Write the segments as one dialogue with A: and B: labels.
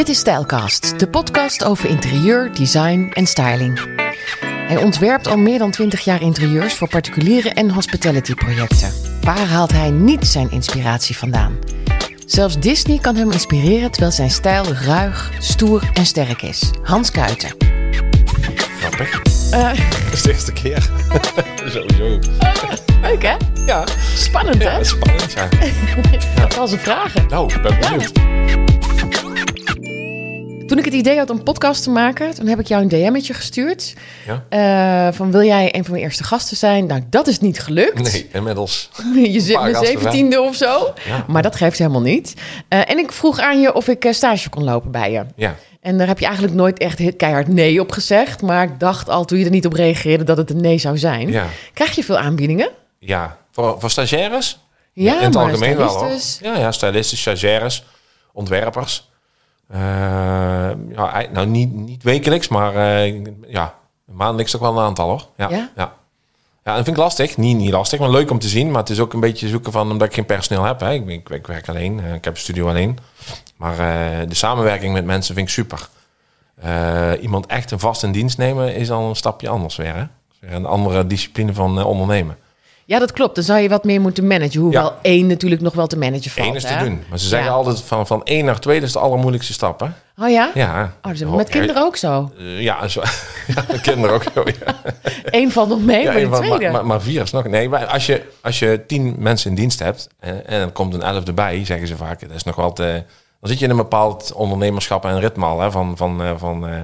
A: Dit is Stijlcast, de podcast over interieur, design en styling. Hij ontwerpt al meer dan 20 jaar interieurs voor particuliere en hospitality projecten. Waar haalt hij niet zijn inspiratie vandaan? Zelfs Disney kan hem inspireren terwijl zijn stijl ruig, stoer en sterk is. Hans Kuiten.
B: Grappig.
A: Uh,
B: Dat is de eerste keer. Sowieso.
A: leuk hè?
B: Ja.
A: Spannend
B: ja,
A: hè?
B: spannend ja.
A: Ik zal ze vragen.
B: Nou, ik ben benieuwd.
A: Toen ik het idee had om podcast te maken, toen heb ik jou een DM'tje gestuurd.
B: Ja?
A: Eh, van wil jij een van mijn eerste gasten zijn? Nou, dat is niet gelukt.
B: Nee, inmiddels.
A: Je zit mijn
B: wel.
A: zeventiende of zo.
B: Ja.
A: Maar dat geeft helemaal niet. Eh, en ik vroeg aan je of ik eh, stage kon lopen bij je.
B: Ja.
A: En daar heb je eigenlijk nooit echt keihard nee op gezegd. Maar ik dacht al toen je er niet op reageerde dat het een nee zou zijn.
B: Ja.
A: Krijg je veel aanbiedingen?
B: Ja. Voor, voor stagiaires?
A: Ja,
B: In het algemeen wel hoor. Ja, ja, stylisten, stagiaires, ontwerpers. Eh, ja, nou, niet, niet wekelijks, maar eh, ja, maandelijks ook wel een aantal hoor. Ja,
A: Ja?
B: ja. dat vind ik lastig. Niet, niet lastig, maar leuk om te zien. Maar het is ook een beetje zoeken van, omdat ik geen personeel heb. Hè. Ik, ik, ik werk alleen, eh, ik heb een studio alleen. Maar eh, de samenwerking met mensen vind ik super. Iemand echt een vast in dienst nemen is al een stapje anders weer. Hè? Een andere discipline van ondernemen.
A: Ja, dat klopt. Dan zou je wat meer moeten managen. Hoewel
B: Ja.
A: één natuurlijk nog wel te managen valt.
B: Eén is te doen. Maar ze zeggen
A: Ja.
B: altijd van, van één naar twee, dat is de allermoeilijkste stap. Hè?
A: Oh ja?
B: Ja.
A: Oh, is met kinderen ook zo.
B: Eh, ja, zo, ja, de kinderen ook. zo, Ja.
A: Eén valt nog mee, maar de
B: maar,
A: tweede.
B: maar, maar, maar vier is nog. Nee, maar als je, als je tien mensen in dienst hebt eh, en er komt een elfde bij, zeggen ze vaak, dat is nog wel te, dan zit je in een bepaald ondernemerschap en ritme al hè, van, van, eh, van, eh,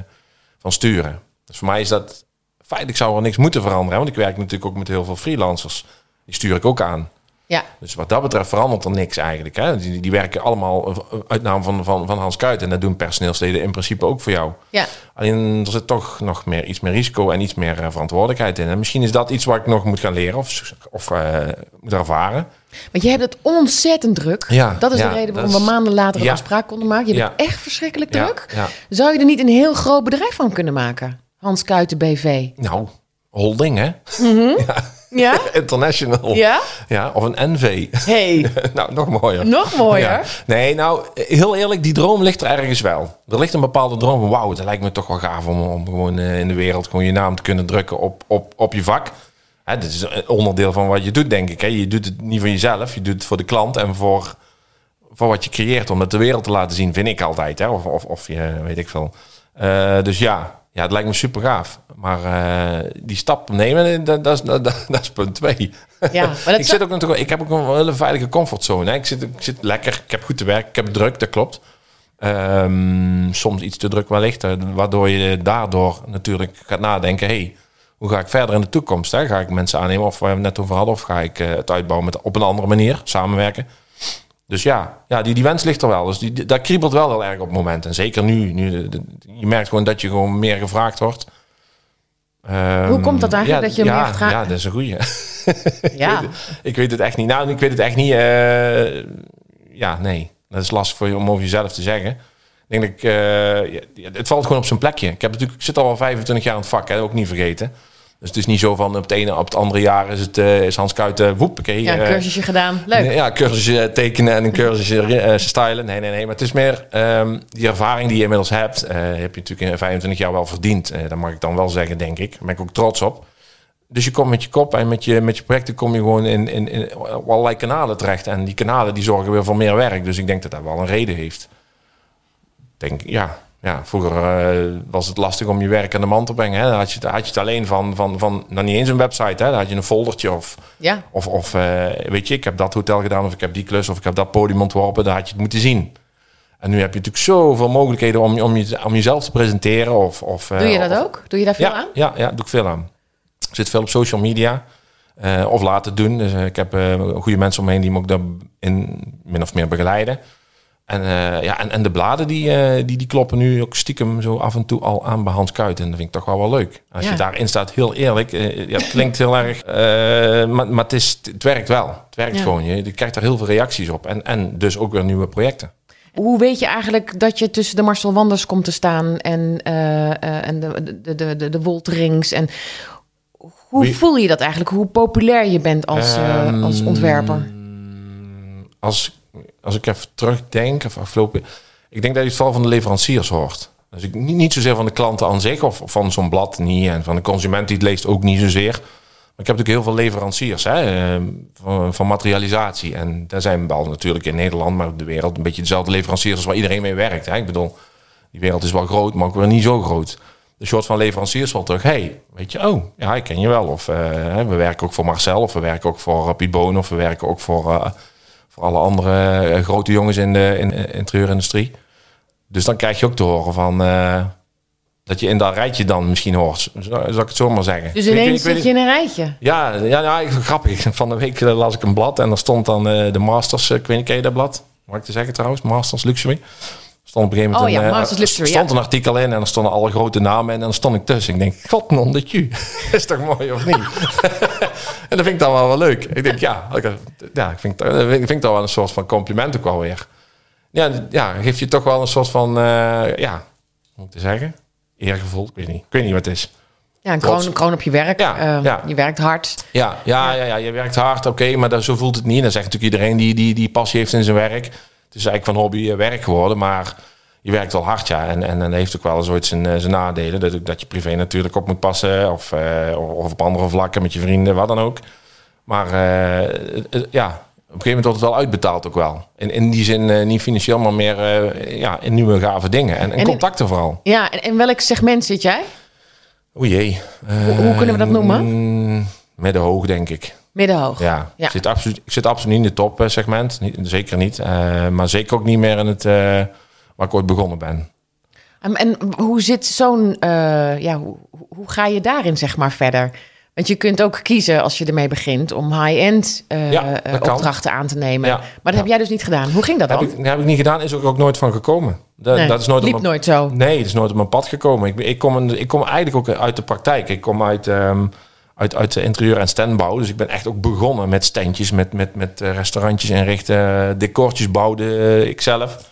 B: van sturen. Dus voor mij is dat feitelijk zou er niks moeten veranderen, want ik werk natuurlijk ook met heel veel freelancers. Die stuur ik ook aan.
A: ja.
B: Dus wat dat betreft verandert er niks eigenlijk. Hè? Die, die werken allemaal eh, uit naam van, van, van Hans Kuit. En dat doen personeelsleden in principe ook voor jou.
A: ja.
B: Alleen er zit toch nog meer, iets meer risico en iets meer eh, verantwoordelijkheid in. En misschien is dat iets waar ik nog moet gaan leren of, of eh, moet ervaren.
A: Want je hebt het ontzettend druk.
B: Ja,
A: dat is
B: ja,
A: de reden waarom we
B: is-
A: maanden later een
B: Ja.
A: afspraak konden maken. Je
B: Ja.
A: bent echt verschrikkelijk druk.
B: ja.
A: Zou je er niet een heel groot bedrijf van kunnen maken? Hans Kuiten BV.
B: Nou, holding hè?
A: Ja?
B: International.
A: Ja?
B: Ja, of een NV.
A: Hey,
B: nou, nog mooier.
A: nog mooier.
B: Ja. Nee, nou, heel eerlijk, die droom ligt er ergens wel. Er ligt een bepaalde droom van, wauw, het lijkt me toch wel gaaf om, om gewoon eh, in de wereld gewoon je naam te kunnen drukken op, op, op je vak. Hè, dit is een onderdeel van wat je doet, denk ik. Hè. Je doet het niet voor jezelf, je doet het voor de klant en voor, voor wat je creëert om het de wereld te laten zien, vind ik altijd. Hè. Of, of, of je, weet ik veel. Eh, dus ja, ja, het lijkt me super gaaf. Maar eh, die stap nemen, dat, dat, is, dat, dat is punt twee.
A: Ja, maar dat
B: ik, zit ook natuurlijk, ik heb ook een hele veilige comfortzone. Hè. Ik, zit, ik zit lekker, ik heb goed te werk, ik heb druk, dat klopt. Ehm, soms iets te druk wellicht, eh, waardoor je daardoor natuurlijk gaat nadenken... Hey, hoe ga ik verder in de toekomst? Hè? Ga ik mensen aannemen, of waar we het net over hadden... of ga ik eh, het uitbouwen met, op een andere manier, samenwerken? Dus ja, ja die, die wens ligt er wel. Dus die, dat kriebelt wel heel erg op het moment. En zeker nu, nu je merkt gewoon dat je gewoon meer gevraagd wordt. Ehm,
A: Hoe komt dat eigenlijk dat je
B: ja,
A: meer gevraagd-
B: Ja, dat is een goeie.
A: Ja.
B: Ik weet het echt niet. Nou, ik weet het echt niet. eh, ja, nee. Dat is lastig voor je om over jezelf te zeggen. Ik denk dat ik... eh, ja, het valt gewoon op zijn plekje. Ik, heb natuurlijk, ik zit al wel 25 jaar in het vak, hè, ook niet vergeten. Dus het is niet zo van op het ene op het andere jaar is, het, eh, is Hans Kuiten woep. oké,
A: ja, een
B: eh,
A: cursusje gedaan. Leuk.
B: Ja, cursusje tekenen en een cursusje eh, stylen. Nee, nee, nee. Maar het is meer ehm, die ervaring die je inmiddels hebt. eh, heb je natuurlijk in 25 jaar wel verdiend. Eh dat mag ik dan wel zeggen, denk ik. Daar ben ik ook trots op. Dus je komt met je kop en met je, met je projecten kom je gewoon in, in, in allerlei kanalen terecht. En die kanalen die zorgen weer voor meer werk. Dus ik denk dat dat wel een reden heeft. Denk, ja, ja, vroeger eh, was het lastig om je werk aan de man te brengen. Hè. Dan had je, het- had je het alleen van, van, van nou niet eens een website. Hè. Dan had je een foldertje of
A: Ja.
B: of, of eh, weet je, ik heb dat hotel gedaan, of ik heb die klus, of ik heb dat podium ontworpen, daar had je het moeten zien. En nu heb je natuurlijk zoveel mogelijkheden om, om, je, om jezelf te presenteren. Of, of, eh,
A: Doe je dat
B: of-
A: ook? Doe je daar veel
B: Ja,
A: aan?
B: ja, ja, doe ik veel aan. Ik zit veel op social media. eh, of laten doen. Dus ik heb goede mensen omheen die me ook daarin min of meer begeleiden. En, eh, ja, en, en de bladen die, eh, die, die kloppen nu ook stiekem zo af en toe al aan bij Hans Kuit. En dat vind ik toch wel wel leuk. Als
A: Ja.
B: je daarin staat, heel eerlijk. eh, ja, het klinkt heel erg... maar maar het, is, het werkt wel. Het werkt
A: Ja.
B: gewoon. Je, je krijgt daar heel veel reacties op. En, en dus ook weer nieuwe projecten.
A: Hoe weet je eigenlijk dat je tussen de Marcel Wanders komt te staan en, en de, de, de, de, de Wolterings? En hoe
B: Wie-
A: voel je dat eigenlijk? Hoe populair je bent als, eh, als
B: Ehm,
A: ontwerper?
B: Als, als ik even terugdenk, of afgelopen... Ik denk dat je het vooral van de leveranciers hoort. Dus ik, niet, niet zozeer van de klanten aan zich of van zo'n blad niet. En van de consument die het leest ook niet zozeer. Maar ik heb natuurlijk heel veel leveranciers hè, eh, van, van materialisatie. En daar zijn wel natuurlijk in Nederland, maar op de wereld een beetje dezelfde leveranciers als waar iedereen mee werkt. Hè. Ik bedoel, die wereld is wel groot, maar ook weer niet zo groot. De soort van leveranciers wel terug. hey, weet je, oh, ja, ik ken je wel. Of eh, we werken ook voor Marcel, of we werken ook voor uh, Piet Boon, of we werken ook voor, uh, voor alle andere uh, grote jongens in de in, in interieurindustrie. Dus dan krijg je ook te horen van dat je in dat rijtje dan misschien hoort. Zal ik het zo maar zeggen.
A: Dus ineens zit je in een rijtje?
B: Ja, ja, ja grappig. Van de week las ik een blad en daar stond dan de Masters. Ik weet niet, ken je dat blad? Mag ik te zeggen trouwens? Masters Luxury stond op een gegeven moment
A: oh, ja,
B: een,
A: Luxury,
B: stond
A: ja.
B: een artikel in en er stonden alle grote namen in en dan stond ik tussen. Ik denk, god non dat je. is toch mooi of niet? en dat vind ik dan wel wel leuk. Ik denk, ja, ja ik vind, ik vind het wel een soort van compliment ook wel weer. Ja, ja geeft je toch wel een soort van, uh, ja, hoe moet ik zeggen? Eergevoel, ik weet niet. Ik weet niet wat het is.
A: Ja, een kroon, kroon op je werk.
B: Ja,
A: uh, ja. Je werkt hard.
B: Ja, ja, ja, ja, je werkt hard, oké, okay, maar dat, zo voelt het niet. Dan zegt natuurlijk iedereen die, die, die passie heeft in zijn werk. Het is eigenlijk van hobby werk geworden, maar je werkt wel hard, ja. En, en, en heeft ook wel zoiets zijn, zijn nadelen. Dat, dat je privé natuurlijk op moet passen. Of, uh, of op andere vlakken met je vrienden, wat dan ook. Maar uh, ja, op een gegeven moment wordt het wel uitbetaald ook wel. In, in die zin niet financieel, maar meer ja, in nieuwe gave dingen. En, en, en contacten
A: in,
B: vooral.
A: Ja, en in welk segment zit jij?
B: O jee.
A: Hoe, hoe, kunnen we dat noemen?
B: Middenhoog, denk ik.
A: Middenhoog.
B: Ja, ja. Ik, zit absoluut, ik zit absoluut niet in het topsegment. Zeker niet. maar zeker ook niet meer in het waar ik ooit begonnen ben.
A: En, en hoe zit zo'n, uh, ja, hoe, hoe ga je daarin zeg maar verder? Want je kunt ook kiezen als je ermee begint om high-end uh,
B: ja,
A: uh, opdrachten aan te nemen.
B: Ja,
A: maar dat heb jij dus niet gedaan. Hoe ging dat dan?
B: Heb ik, heb ik niet gedaan, is ook, ook nooit van gekomen. Dat,
A: nee,
B: dat is nooit
A: liep
B: op mijn,
A: nooit zo.
B: Nee, dat is nooit op mijn pad gekomen. Ik, ik, kom, ik kom eigenlijk ook uit de praktijk. Ik kom uit, um, uit, uit de interieur- en standbouw. Dus ik ben echt ook begonnen met standjes, met, met, met restaurantjes inrichten, decortjes bouwde ik zelf.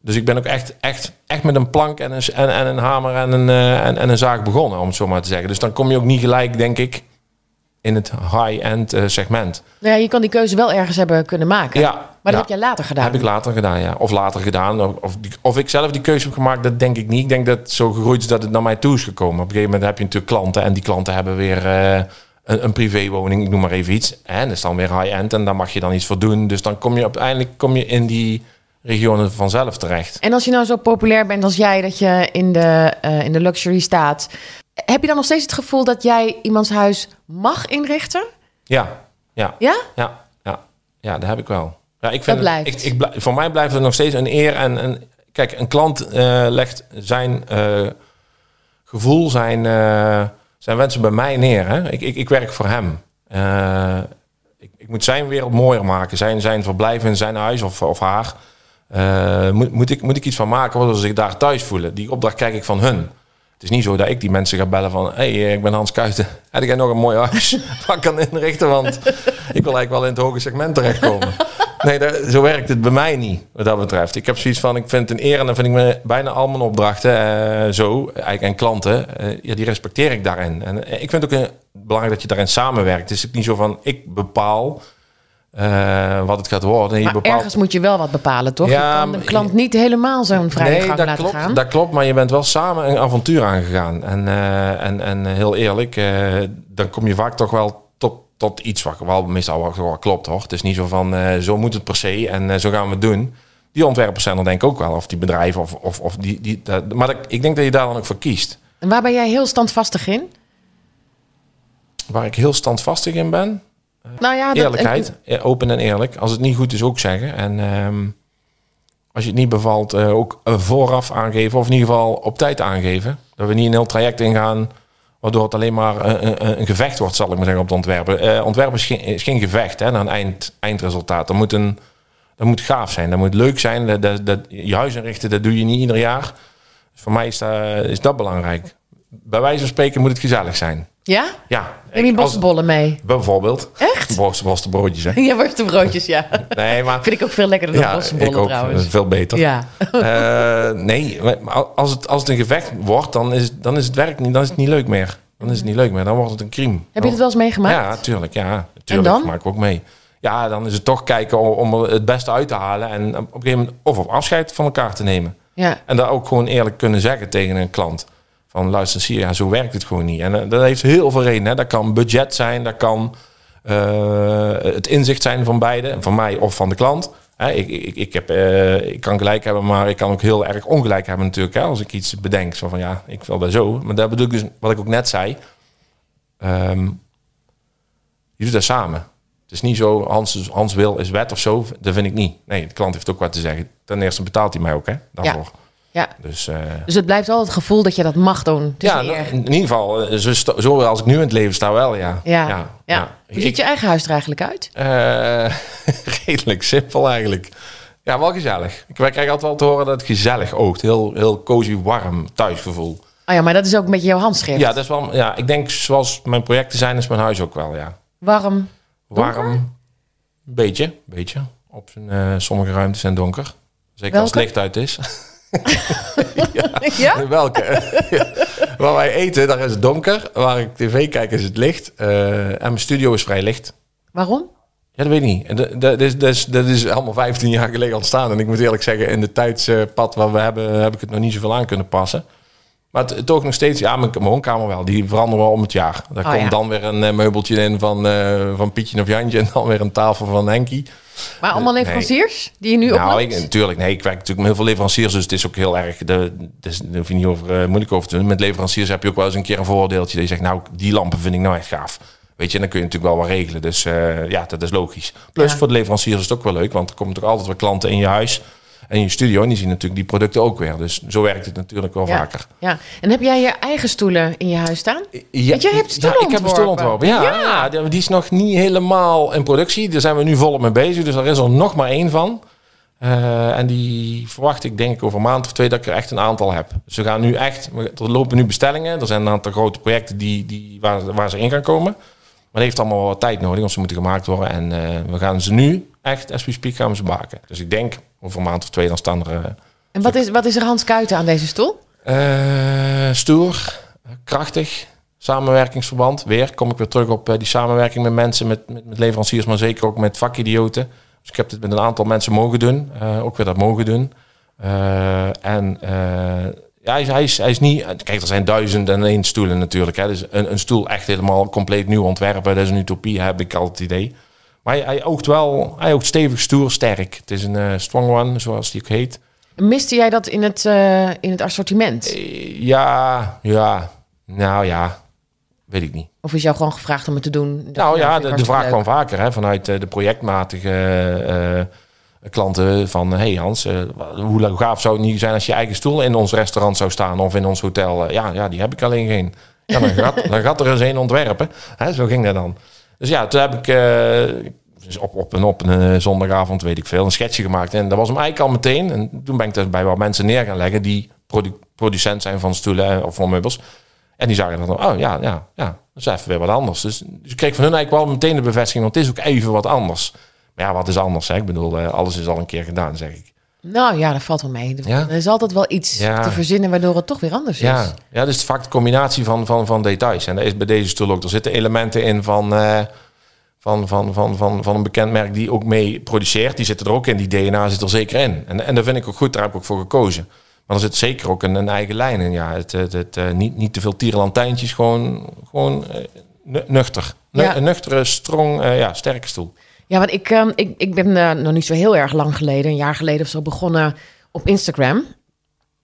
B: Dus ik ben ook echt, echt, echt met een plank en een, en, en een hamer en een, en, en een zaag begonnen, om het zo maar te zeggen. Dus dan kom je ook niet gelijk, denk ik, in het high-end uh, segment.
A: Ja, je kan die keuze wel ergens hebben kunnen maken.
B: Ja,
A: maar dat
B: ja.
A: heb jij later gedaan.
B: Heb ik later gedaan, ja. Of later gedaan. Of, of, ik zelf die keuze heb gemaakt, dat denk ik niet. Ik denk dat het zo gegroeid is dat het naar mij toe is gekomen. Op een gegeven moment heb je natuurlijk klanten en die klanten hebben weer uh, een, een privéwoning, ik noem maar even iets. En dat is dan weer high-end en daar mag je dan iets voor doen. Dus dan kom je uiteindelijk kom je in die regionen vanzelf terecht.
A: En als je nou zo populair bent als jij, dat je in de, uh, in de luxury staat, heb je dan nog steeds het gevoel dat jij iemands huis mag inrichten?
B: Ja, ja,
A: ja,
B: ja, ja, ja dat heb ik wel. Ja, ik vind
A: dat blijft.
B: Het, ik, ik, voor mij blijft het nog steeds een eer en een. Kijk, een klant uh, legt zijn uh, gevoel, zijn, zijn wensen bij mij neer. Hè? Ik, ik, ik werk voor hem. Ik, ik, moet zijn wereld mooier maken, zijn, zijn verblijf in zijn huis of, of haar. Moet, moet, ik, moet ik iets van maken waardoor ze zich daar thuis voelen? Die opdracht krijg ik van hun. Het is niet zo dat ik die mensen ga bellen van... hé, hey, ik ben Hans Kuiten. Heb jij nog een mooi huis waar ik kan inrichten? Want ik wil eigenlijk wel in het hoge segment terechtkomen. Nee, dat, zo werkt het bij mij niet, wat dat betreft. Ik heb zoiets van, ik vind het een eer... en dan vind ik me bijna al mijn opdrachten uh, zo... eigenlijk en klanten, uh, ja, die respecteer ik daarin. En ik vind het ook een, belangrijk dat je daarin samenwerkt. Het is niet zo van, ik bepaal... Uh, wat het gaat worden.
A: Maar
B: bepaalt...
A: ergens moet je wel wat bepalen, toch? Ja, je kan de klant niet helemaal zo'n vrije
B: nee,
A: gang
B: dat
A: laten
B: klopt,
A: gaan.
B: dat klopt, maar je bent wel samen een avontuur aangegaan. En, uh, en, en heel eerlijk, uh, dan kom je vaak toch wel tot, tot iets wat wel meestal wel, wel klopt, hoor. Het is niet zo van, zo moet het per se en zo gaan we het doen. Die ontwerpers zijn er denk ik ook wel, of die bedrijven, of, of, of die... die dat, maar dat, ik denk dat je daar dan ook voor kiest.
A: En waar ben jij heel standvastig in?
B: Waar ik heel standvastig in ben?
A: Nou ja,
B: Eerlijkheid, dat, open en eerlijk. Als het niet goed is, ook zeggen. En um, als je het niet bevalt, uh, ook vooraf aangeven. Of in ieder geval op tijd aangeven. Dat we niet een heel traject ingaan, waardoor het alleen maar een, een gevecht wordt, zal ik maar zeggen, op het ontwerpen. Uh, ontwerpen is geen, is geen gevecht hè, naar een eind, eindresultaat. Dat moet, een, dat moet gaaf zijn, dat moet leuk zijn. Dat, dat, dat, je huis inrichten, dat doe je niet ieder jaar. Dus voor mij is dat, is dat belangrijk. Bij wijze van spreken moet het gezellig zijn.
A: Ja?
B: Ja.
A: Neem je bossenbollen mee?
B: Bijvoorbeeld.
A: Echt?
B: Borst, worstenbroodjes, hè?
A: Ja, worstenbroodjes, ja.
B: Nee, maar...
A: Vind ik ook veel lekkerder dan
B: ja,
A: bossenbollen
B: ik ook,
A: trouwens.
B: Veel beter.
A: Ja.
B: uh, nee, maar als het, als het een gevecht wordt, dan is, dan is het werk niet, dan is het niet leuk meer. Dan is het niet leuk meer, dan wordt het een crime.
A: Heb je het wel eens meegemaakt?
B: Ja, tuurlijk. Ja, tuurlijk.
A: En dan?
B: maak ik ook mee. ja, dan is het toch kijken om, om het beste uit te halen. En op een gegeven moment of op afscheid van elkaar te nemen.
A: Ja.
B: En dat ook gewoon eerlijk kunnen zeggen tegen een klant. Van luister, zie je, ja, zo werkt het gewoon niet. En eh, dat heeft heel veel redenen. Dat kan budget zijn, dat kan eh, het inzicht zijn van beide. Van mij of van de klant. Hè, ik, ik, ik, heb, eh, ik kan gelijk hebben, maar ik kan ook heel erg ongelijk hebben natuurlijk. Hè, als ik iets bedenk, zo van ja, ik wil dat zo. Maar dat bedoel ik dus, wat ik ook net zei. Ehm, je doet dat samen. Het is niet zo, Hans, Hans wil is wet of zo. Dat vind ik niet. Nee, de klant heeft ook wat te zeggen. Ten eerste betaalt hij mij ook, hè, daarvoor.
A: ja.
B: Dus, eh,
A: Dus het blijft wel het gevoel dat je dat mag doen.
B: Ja,
A: meer-
B: in ieder geval, eh, zo, als ik nu in het leven sta wel, ja.
A: ja.
B: ja,
A: ja. Hoe ziet je eigen huis er eigenlijk uit?
B: Eh, redelijk simpel eigenlijk. Ja, wel gezellig. Ik wij krijgen altijd wel te horen dat het gezellig oogt. Heel, heel cozy, warm thuisgevoel.
A: Oh ja, maar dat is ook een beetje jouw handschrift.
B: Ja, dat is wel, ja, ik denk zoals mijn projecten zijn, is mijn huis ook wel, ja.
A: Warm.
B: Warm. Beetje, beetje. Op zijn, sommige ruimtes zijn donker. Zeker als het licht uit is.
A: ja?
B: Welke? Ja. Waar wij eten, daar is het donker. Waar ik tv kijk, is het licht. Eh, en mijn studio is vrij licht.
A: Waarom?
B: Ja, dat weet ik niet. Dat, is, dat, is, dat is allemaal 15 jaar geleden ontstaan. En ik moet eerlijk zeggen, in de tijdspad waar we hebben, heb ik het nog niet zoveel aan kunnen passen. Maar het, ook nog steeds, ja, mijn, mijn woonkamer wel. Die veranderen wel om het jaar. Daar
A: Oh,
B: komt
A: ja.
B: dan weer een eh, meubeltje in van, eh, van Pietje of Jantje. En dan weer een tafel van Henkie.
A: Maar allemaal
B: Nee.
A: leveranciers die je nu
B: nou, natuurlijk. Nee, ik werk natuurlijk met heel veel leveranciers. Dus het is ook heel erg, de, dus, daar hoef je niet over, eh, moeilijk over te doen. Met leveranciers heb je ook wel eens een keer een voordeeltje. Dat je zegt, nou, die lampen vind ik nou echt gaaf. Weet je, en dan kun je natuurlijk wel wat regelen. Dus eh, ja, dat is logisch. Plus
A: Ja.
B: voor de leveranciers is het ook wel leuk. Want er komen toch altijd wel klanten in je huis en je studio. En die zien natuurlijk die producten ook weer. Dus zo werkt het natuurlijk wel
A: ja.
B: vaker.
A: Ja. En heb jij je eigen stoelen in je huis staan?
B: Ja,
A: Want jij hebt stoelen
B: ja, ik heb een stoel
A: ontworpen.
B: Ja,
A: Ja.
B: ja. die- is nog niet helemaal in productie. Daar zijn we nu volop mee bezig. Dus er is er nog maar één van. Eh, en die verwacht ik denk ik over een maand of twee dat ik er echt een aantal heb. Dus we gaan nu echt, er lopen nu bestellingen. Er zijn een aantal grote projecten die, die, waar, waar ze in gaan komen. Maar dat heeft allemaal wat tijd nodig, want ze moeten gemaakt worden. En eh, we gaan ze nu echt, as we speak, gaan we ze maken. Dus ik denk over een maand of twee dan staan er... eh,
A: En wat is, wat is er Hans Kuiten aan deze stoel?
B: eh, stoer, krachtig, samenwerkingsverband. Weer kom ik weer terug op eh, die samenwerking met mensen, met, met, met leveranciers, maar zeker ook met vakidioten. Dus ik heb dit met een aantal mensen mogen doen, ook weer dat mogen doen. En ja, hij, is, hij, is, hij is niet. Kijk, er zijn duizend en één stoelen natuurlijk. Hè. Dus een, een stoel echt helemaal compleet nieuw ontwerpen, dat is een utopie, heb ik altijd het idee. Maar hij, hij oogt wel, hij oogt stevig, stoer, sterk. Het is een eh, strong one, zoals die ook heet.
A: Miste jij dat in het, eh, in het assortiment?
B: Eh, Ja, ja. Nou ja, weet ik niet.
A: Of is jou gewoon gevraagd om het te doen?
B: Nou ja, de, vraag
A: leuk.
B: kwam vaker hè, vanuit de projectmatige klanten van... hey Hans, hoe gaaf zou het niet zijn als je eigen stoel in ons restaurant zou staan of in ons hotel? Ja, ja, die heb ik alleen geen. Ja, dan gaat, dan gaat er eens een ontwerpen. Hè, zo ging dat dan. Dus ja, toen heb ik eh, op, op, een, op een eh, zondagavond, weet ik veel, een schetsje gemaakt. En dat was hem eigenlijk al meteen. En toen ben ik dus bij wat mensen neer gaan leggen die produ- producent zijn van stoelen eh, of van meubels. En die zagen dan, oh ja, ja, ja, dat is even weer wat anders. Dus, dus ik kreeg van hun eigenlijk wel meteen de bevestiging, want het is ook even wat anders. Maar ja, wat is anders? Hè? Ik bedoel, alles is al een keer gedaan, zeg ik.
A: Nou ja, dat valt wel mee.
B: Ja?
A: Er is altijd wel iets
B: Ja.
A: te verzinnen waardoor het toch weer anders is.
B: Ja, dus vaak de combinatie van, van, van details. En dat is bij deze stoel ook. Er zitten elementen in van, eh, van, van, van, van, van een bekend merk die ook mee produceert. Die zitten er ook in. Die DNA zit er zeker in. En, en dat vind ik ook goed. Daar heb ik ook voor gekozen. Maar er zit zeker ook een, een eigen lijn in. Ja, het, het, het, eh, niet, niet te veel tierenlantijntjes. Gewoon, gewoon eh, nu- nuchter. Een nuchtere, strong, ja, sterke stoel.
A: Ja, want ik, ehm, ik, ik ben eh, nog niet zo heel erg lang geleden, een jaar geleden of zo, begonnen op Instagram.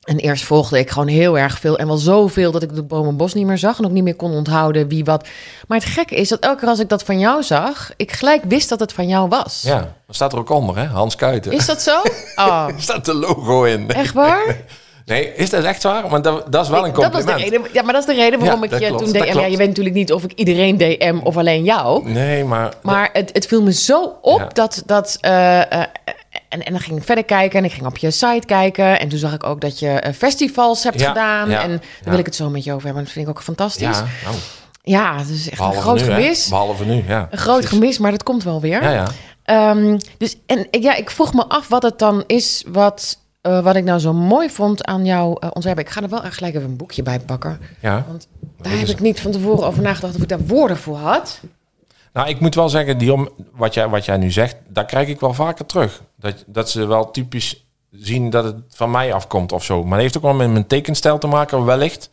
A: En eerst volgde ik gewoon heel erg veel en wel zoveel dat ik de boom en bos niet meer zag en ook niet meer kon onthouden wie wat. Maar het gekke is dat elke keer als ik dat van jou zag, ik gelijk wist dat het van jou was.
B: Ja, dat staat er ook onder, hè? Hans Kuiten.
A: Is dat zo? Oh,
B: Er staat de logo in.
A: echt waar?
B: Nee, is dat echt waar? Want dat, dat is wel een
A: dat was
B: compliment.
A: de reden, ja, maar dat is de reden waarom
B: Ja,
A: ik je
B: klopt,
A: toen DM. Ja, je weet natuurlijk niet of ik iedereen DM of alleen jou.
B: Nee, maar...
A: Maar het, het viel me zo op
B: Ja.
A: dat. dat eh, eh, en, en dan ging ik verder kijken en ik ging op je site kijken. En toen zag ik ook dat je eh, festivals hebt
B: Ja,
A: gedaan.
B: ja,
A: en daar
B: ja.
A: wil ik het zo met je over hebben. Dat vind ik ook fantastisch.
B: Ja,
A: Ja,
B: nou,
A: het is echt
B: behalve
A: een groot
B: nu, hè?
A: gemis.
B: Behalve nu, ja.
A: Een groot
B: Precies.
A: gemis, maar dat komt wel weer.
B: Ja, ja.
A: Ehm, dus, en ja, ik vroeg me af wat het dan is wat, eh, wat ik nou zo mooi vond aan jouw eh, ontwerp. Ik ga er wel echt gelijk even een boekje bij pakken.
B: ja.
A: Want daar heb ik niet van tevoren over nagedacht of ik daar woorden voor had.
B: Nou, ik moet wel zeggen, die om, wat, jij, wat jij nu zegt, daar krijg ik wel vaker terug. Dat, dat ze wel typisch zien dat het van mij afkomt of zo. Maar dat heeft ook wel met mijn tekenstijl te maken, wellicht.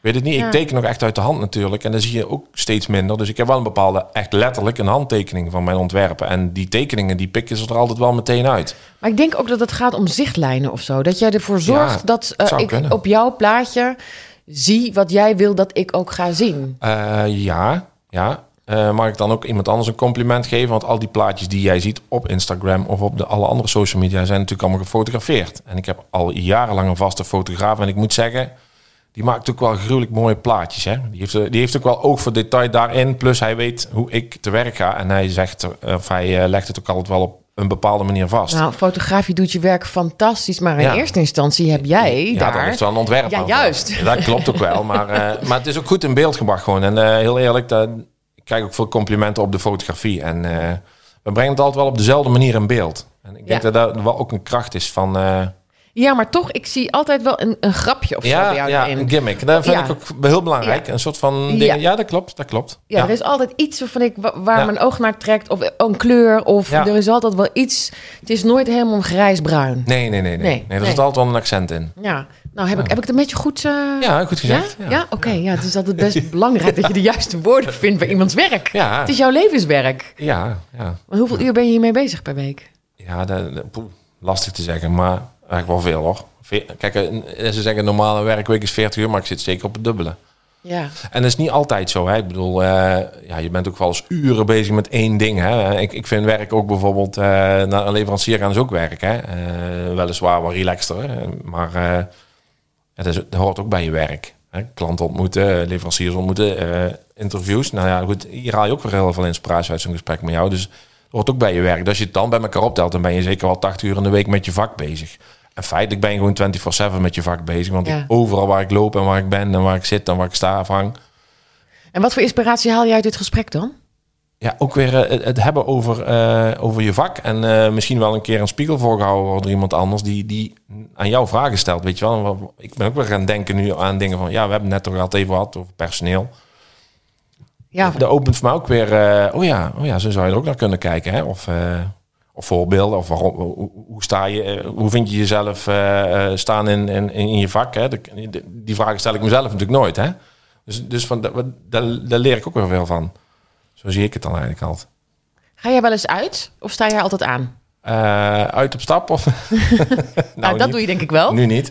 B: Weet het niet.
A: Ja.
B: Ik teken nog echt uit de hand natuurlijk. En dan zie je ook steeds minder. Dus ik heb wel een bepaalde, echt letterlijk een handtekening van mijn ontwerpen. En die tekeningen, die pikken ze er altijd wel meteen uit.
A: Maar ik denk ook dat het gaat om zichtlijnen of zo. Dat jij ervoor zorgt
B: Ja,
A: dat eh, ik
B: kunnen.
A: op jouw plaatje zie wat jij wil dat ik ook ga zien.
B: Eh, ja, ja. Eh, mag ik dan ook iemand anders een compliment geven? Want al die plaatjes die jij ziet op Instagram of op de alle andere social media zijn natuurlijk allemaal gefotografeerd. En ik heb al jarenlang een vaste fotograaf. En ik moet zeggen, die maakt ook wel gruwelijk mooie plaatjes. Hè? Die, heeft, eh, die heeft ook wel oog voor detail daarin. Plus hij weet hoe ik te werk ga. En hij zegt, eh, of hij eh, legt het ook altijd wel op een bepaalde manier vast.
A: Nou, fotografie doet je werk fantastisch, maar in
B: Ja.
A: eerste instantie heb jij
B: Ja,
A: daar...
B: daar ligt wel een ontwerp
A: Ja, juist.
B: Dat klopt ook wel. Maar, maar het is ook goed in beeld gebracht gewoon. En heel eerlijk, dat, ik krijg ook veel complimenten op de fotografie. En we brengen het altijd wel op dezelfde manier in beeld. En ik denk
A: Ja.
B: dat dat wel ook een kracht is van...
A: Ja, maar toch, ik zie altijd wel een, een grapje of zo bij
B: ja,
A: jou
B: ja,
A: erin.
B: een gimmick. Dat vind
A: Ja.
B: ik ook heel belangrijk.
A: Ja.
B: Een soort van dingen. Ja, dat klopt. Dat klopt.
A: Ja, er is altijd iets waarvan ik, wa- waar mijn oog naar trekt. Of een kleur. Of
B: Ja.
A: er is altijd wel iets. Het is nooit helemaal grijsbruin.
B: Nee, nee, nee. nee.
A: Nee,
B: nee, er zit altijd wel een accent in.
A: Ja, nou heb, ik, heb ik het een beetje goed... eh,
B: Ja, goed gezegd.
A: Ja, oké. ja, het is altijd best belangrijk dat je de juiste woorden vindt bij iemands werk.
B: Ja,
A: Het is jouw levenswerk.
B: ja, ja.
A: Maar hoeveel uur ben je hiermee bezig per week?
B: Ja, dat, lastig te zeggen, maar eigenlijk wel veel hoor. Kijk, eh, ze zeggen normale werkweek is 40 uur, maar ik zit zeker op het dubbele.
A: Ja,
B: En dat is niet altijd zo. Hè? Ik bedoel, eh, ja, je bent ook wel eens uren bezig met één ding. Hè? Ik, ik vind werk ook bijvoorbeeld eh, naar een leverancier gaan is ook werk. Hè? Eh, weliswaar wat relaxter, hè? maar eh, ja, dat, is, dat hoort ook bij je werk. Hè? Klanten ontmoeten, leveranciers ontmoeten, eh, interviews. Nou ja, goed, hier haal je ook weer heel veel inspiratie uit zo'n gesprek met jou. Dus het hoort ook bij je werk. Dus als je het dan bij elkaar optelt, dan ben je zeker wel 80 uur in de week met je vak bezig. En feitelijk ben je gewoon 24-7 met je vak bezig. Want
A: Ja.
B: ik- overal waar ik loop en waar ik ben en waar ik zit en waar ik sta of hang,
A: En wat voor inspiratie haal je uit dit gesprek dan?
B: ja, ook weer eh, het, hebben over, eh, over je vak. En eh, misschien wel een keer een spiegel voorgehouden door iemand anders die, die aan jou vragen stelt. Weet je wel? Wat- Ik ben ook weer gaan denken nu aan dingen van, ja, we hebben het net toch al even gehad over personeel.
A: Ja,
B: Dat opent voor mij ook weer, oh, ja, oh ja, zo zou je er ook naar kunnen kijken. Hè? Of, of voorbeelden, of waarom, hoe, sta je, eh, hoe vind je jezelf eh, eh, staan in, in, in je vak? Hè? De- de- die vragen stel ik mezelf natuurlijk nooit. Hè? Dus, dus van, dat- daar, daar leer ik ook weer veel van. Zo zie ik het dan eigenlijk altijd.
A: ga jij wel eens uit? Of sta jij altijd aan?
B: Uit op stap? Of?
A: Nou, dat
B: niet.
A: doe je denk ik wel.
B: Nu niet.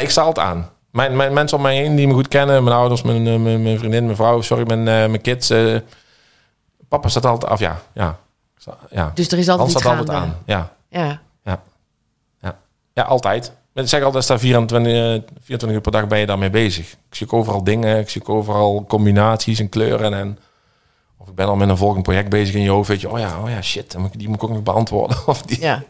B: Ik sta altijd aan. Mijn, mijn mensen om mij heen die me goed kennen, mijn ouders, mijn, mijn, mijn vriendin, mijn vrouw, sorry, mijn, mijn kids. papa staat altijd af, ja. ja. Ja.
A: Dus er is altijd
B: Hans
A: iets
B: staat altijd
A: gaande.
B: aan. Ja,
A: Ja.
B: ja altijd. Ik zeg altijd, sta 24, eh, 24 uur per dag ben je daarmee bezig. Ik zie ook overal dingen, ik zie ook overal combinaties en kleuren. En, of ik ben al met een volgend project bezig in je hoofd. Weet je, oh ja, oh ja, shit, die moet ik ook nog beantwoorden. Of die,
A: ja.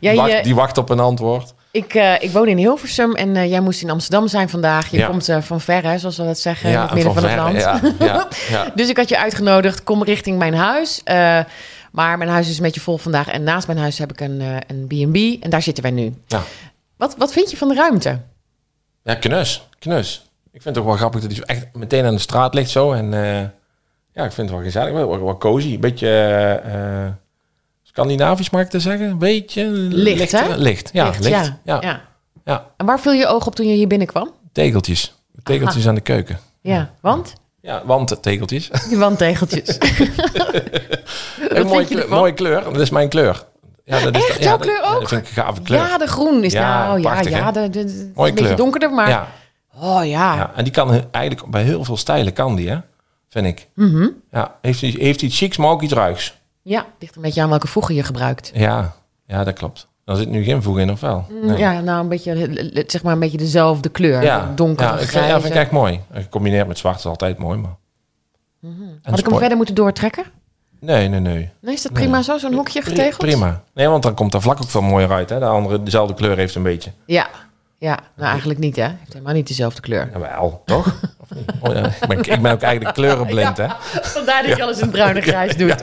A: Jij,
B: wacht, die wacht op een antwoord.
A: Ik, eh, ik woon in Hilversum en eh, jij moest in Amsterdam zijn vandaag. Je
B: Ja.
A: komt eh, van ver, hè, zoals we dat zeggen, in het midden van, het land.
B: Ja, ja, ja.
A: Dus ik had je uitgenodigd, kom richting mijn huis. Maar mijn huis is een beetje vol vandaag. En naast mijn huis heb ik een eh, een B&B en daar zitten wij nu.
B: Ja.
A: Wat, wat vind je van de ruimte?
B: Ja, knus. Knus. Ik vind het ook wel grappig dat hij zo echt meteen aan de straat ligt zo. En eh, ja, ik vind het wel gezellig. Wel, wel, wel cozy. Een beetje eh, Scandinavisch, mag ik te zeggen. Een beetje
A: Licht,
B: licht.
A: hè?
B: Licht, ja.
A: Licht,
B: licht.
A: ja.
B: Ja.
A: Ja.
B: Ja.
A: En waar viel je oog op toen je hier binnenkwam?
B: Tegeltjes. Tegeltjes aan de keuken.
A: Ja, want?
B: Ja, wandtegeltjes.
A: Die wandtegeltjes.
B: Een mooie kleur, mooie kleur. Dat is mijn kleur. Ja, dat is
A: Echt?
B: ja,
A: Jouw kleur
B: ja,
A: ook?
B: Dat vind ik een gave kleur.
A: Ja, de groen is
B: Ja,
A: nou... Ja,
B: prachtig,
A: ja,
B: hè?
A: de, de, de- het is een beetje donkerder, maar...
B: Ja,
A: Oh ja.
B: ja, en die kan eigenlijk bij heel veel stijlen kan die, hè? Vind ik.
A: Mhm.
B: Ja, heeft, heeft iets chics, maar ook iets ruigs.
A: Ja, ligt een beetje aan welke voegen je gebruikt.
B: Ja, ja, dat klopt. Er zit nu geen voeg in, of wel? Nee.
A: Ja, nou een beetje, zeg maar een beetje dezelfde kleur.
B: ja,
A: Donker,
B: ja, ik vind, ja, vind ik echt mooi. Gecombineerd met zwart is altijd mooi, maar... En
A: Had ik hem verder moeten doortrekken?
B: Nee, nee, nee.
A: Nee, is dat prima zo, zo'n hokje
B: Pri-
A: getegeld?
B: Prima. Nee, want dan komt dat vlak ook veel mooier uit. Hè? De andere, dezelfde kleur heeft een beetje.
A: Ja. Ja, nou eigenlijk niet hè. Heeft helemaal niet dezelfde kleur.
B: Jawel, toch? Oh, ja. ik, ben, ik ben ook eigenlijk kleurenblind, hè?
A: Vandaar dat je alles in bruin en grijs doet.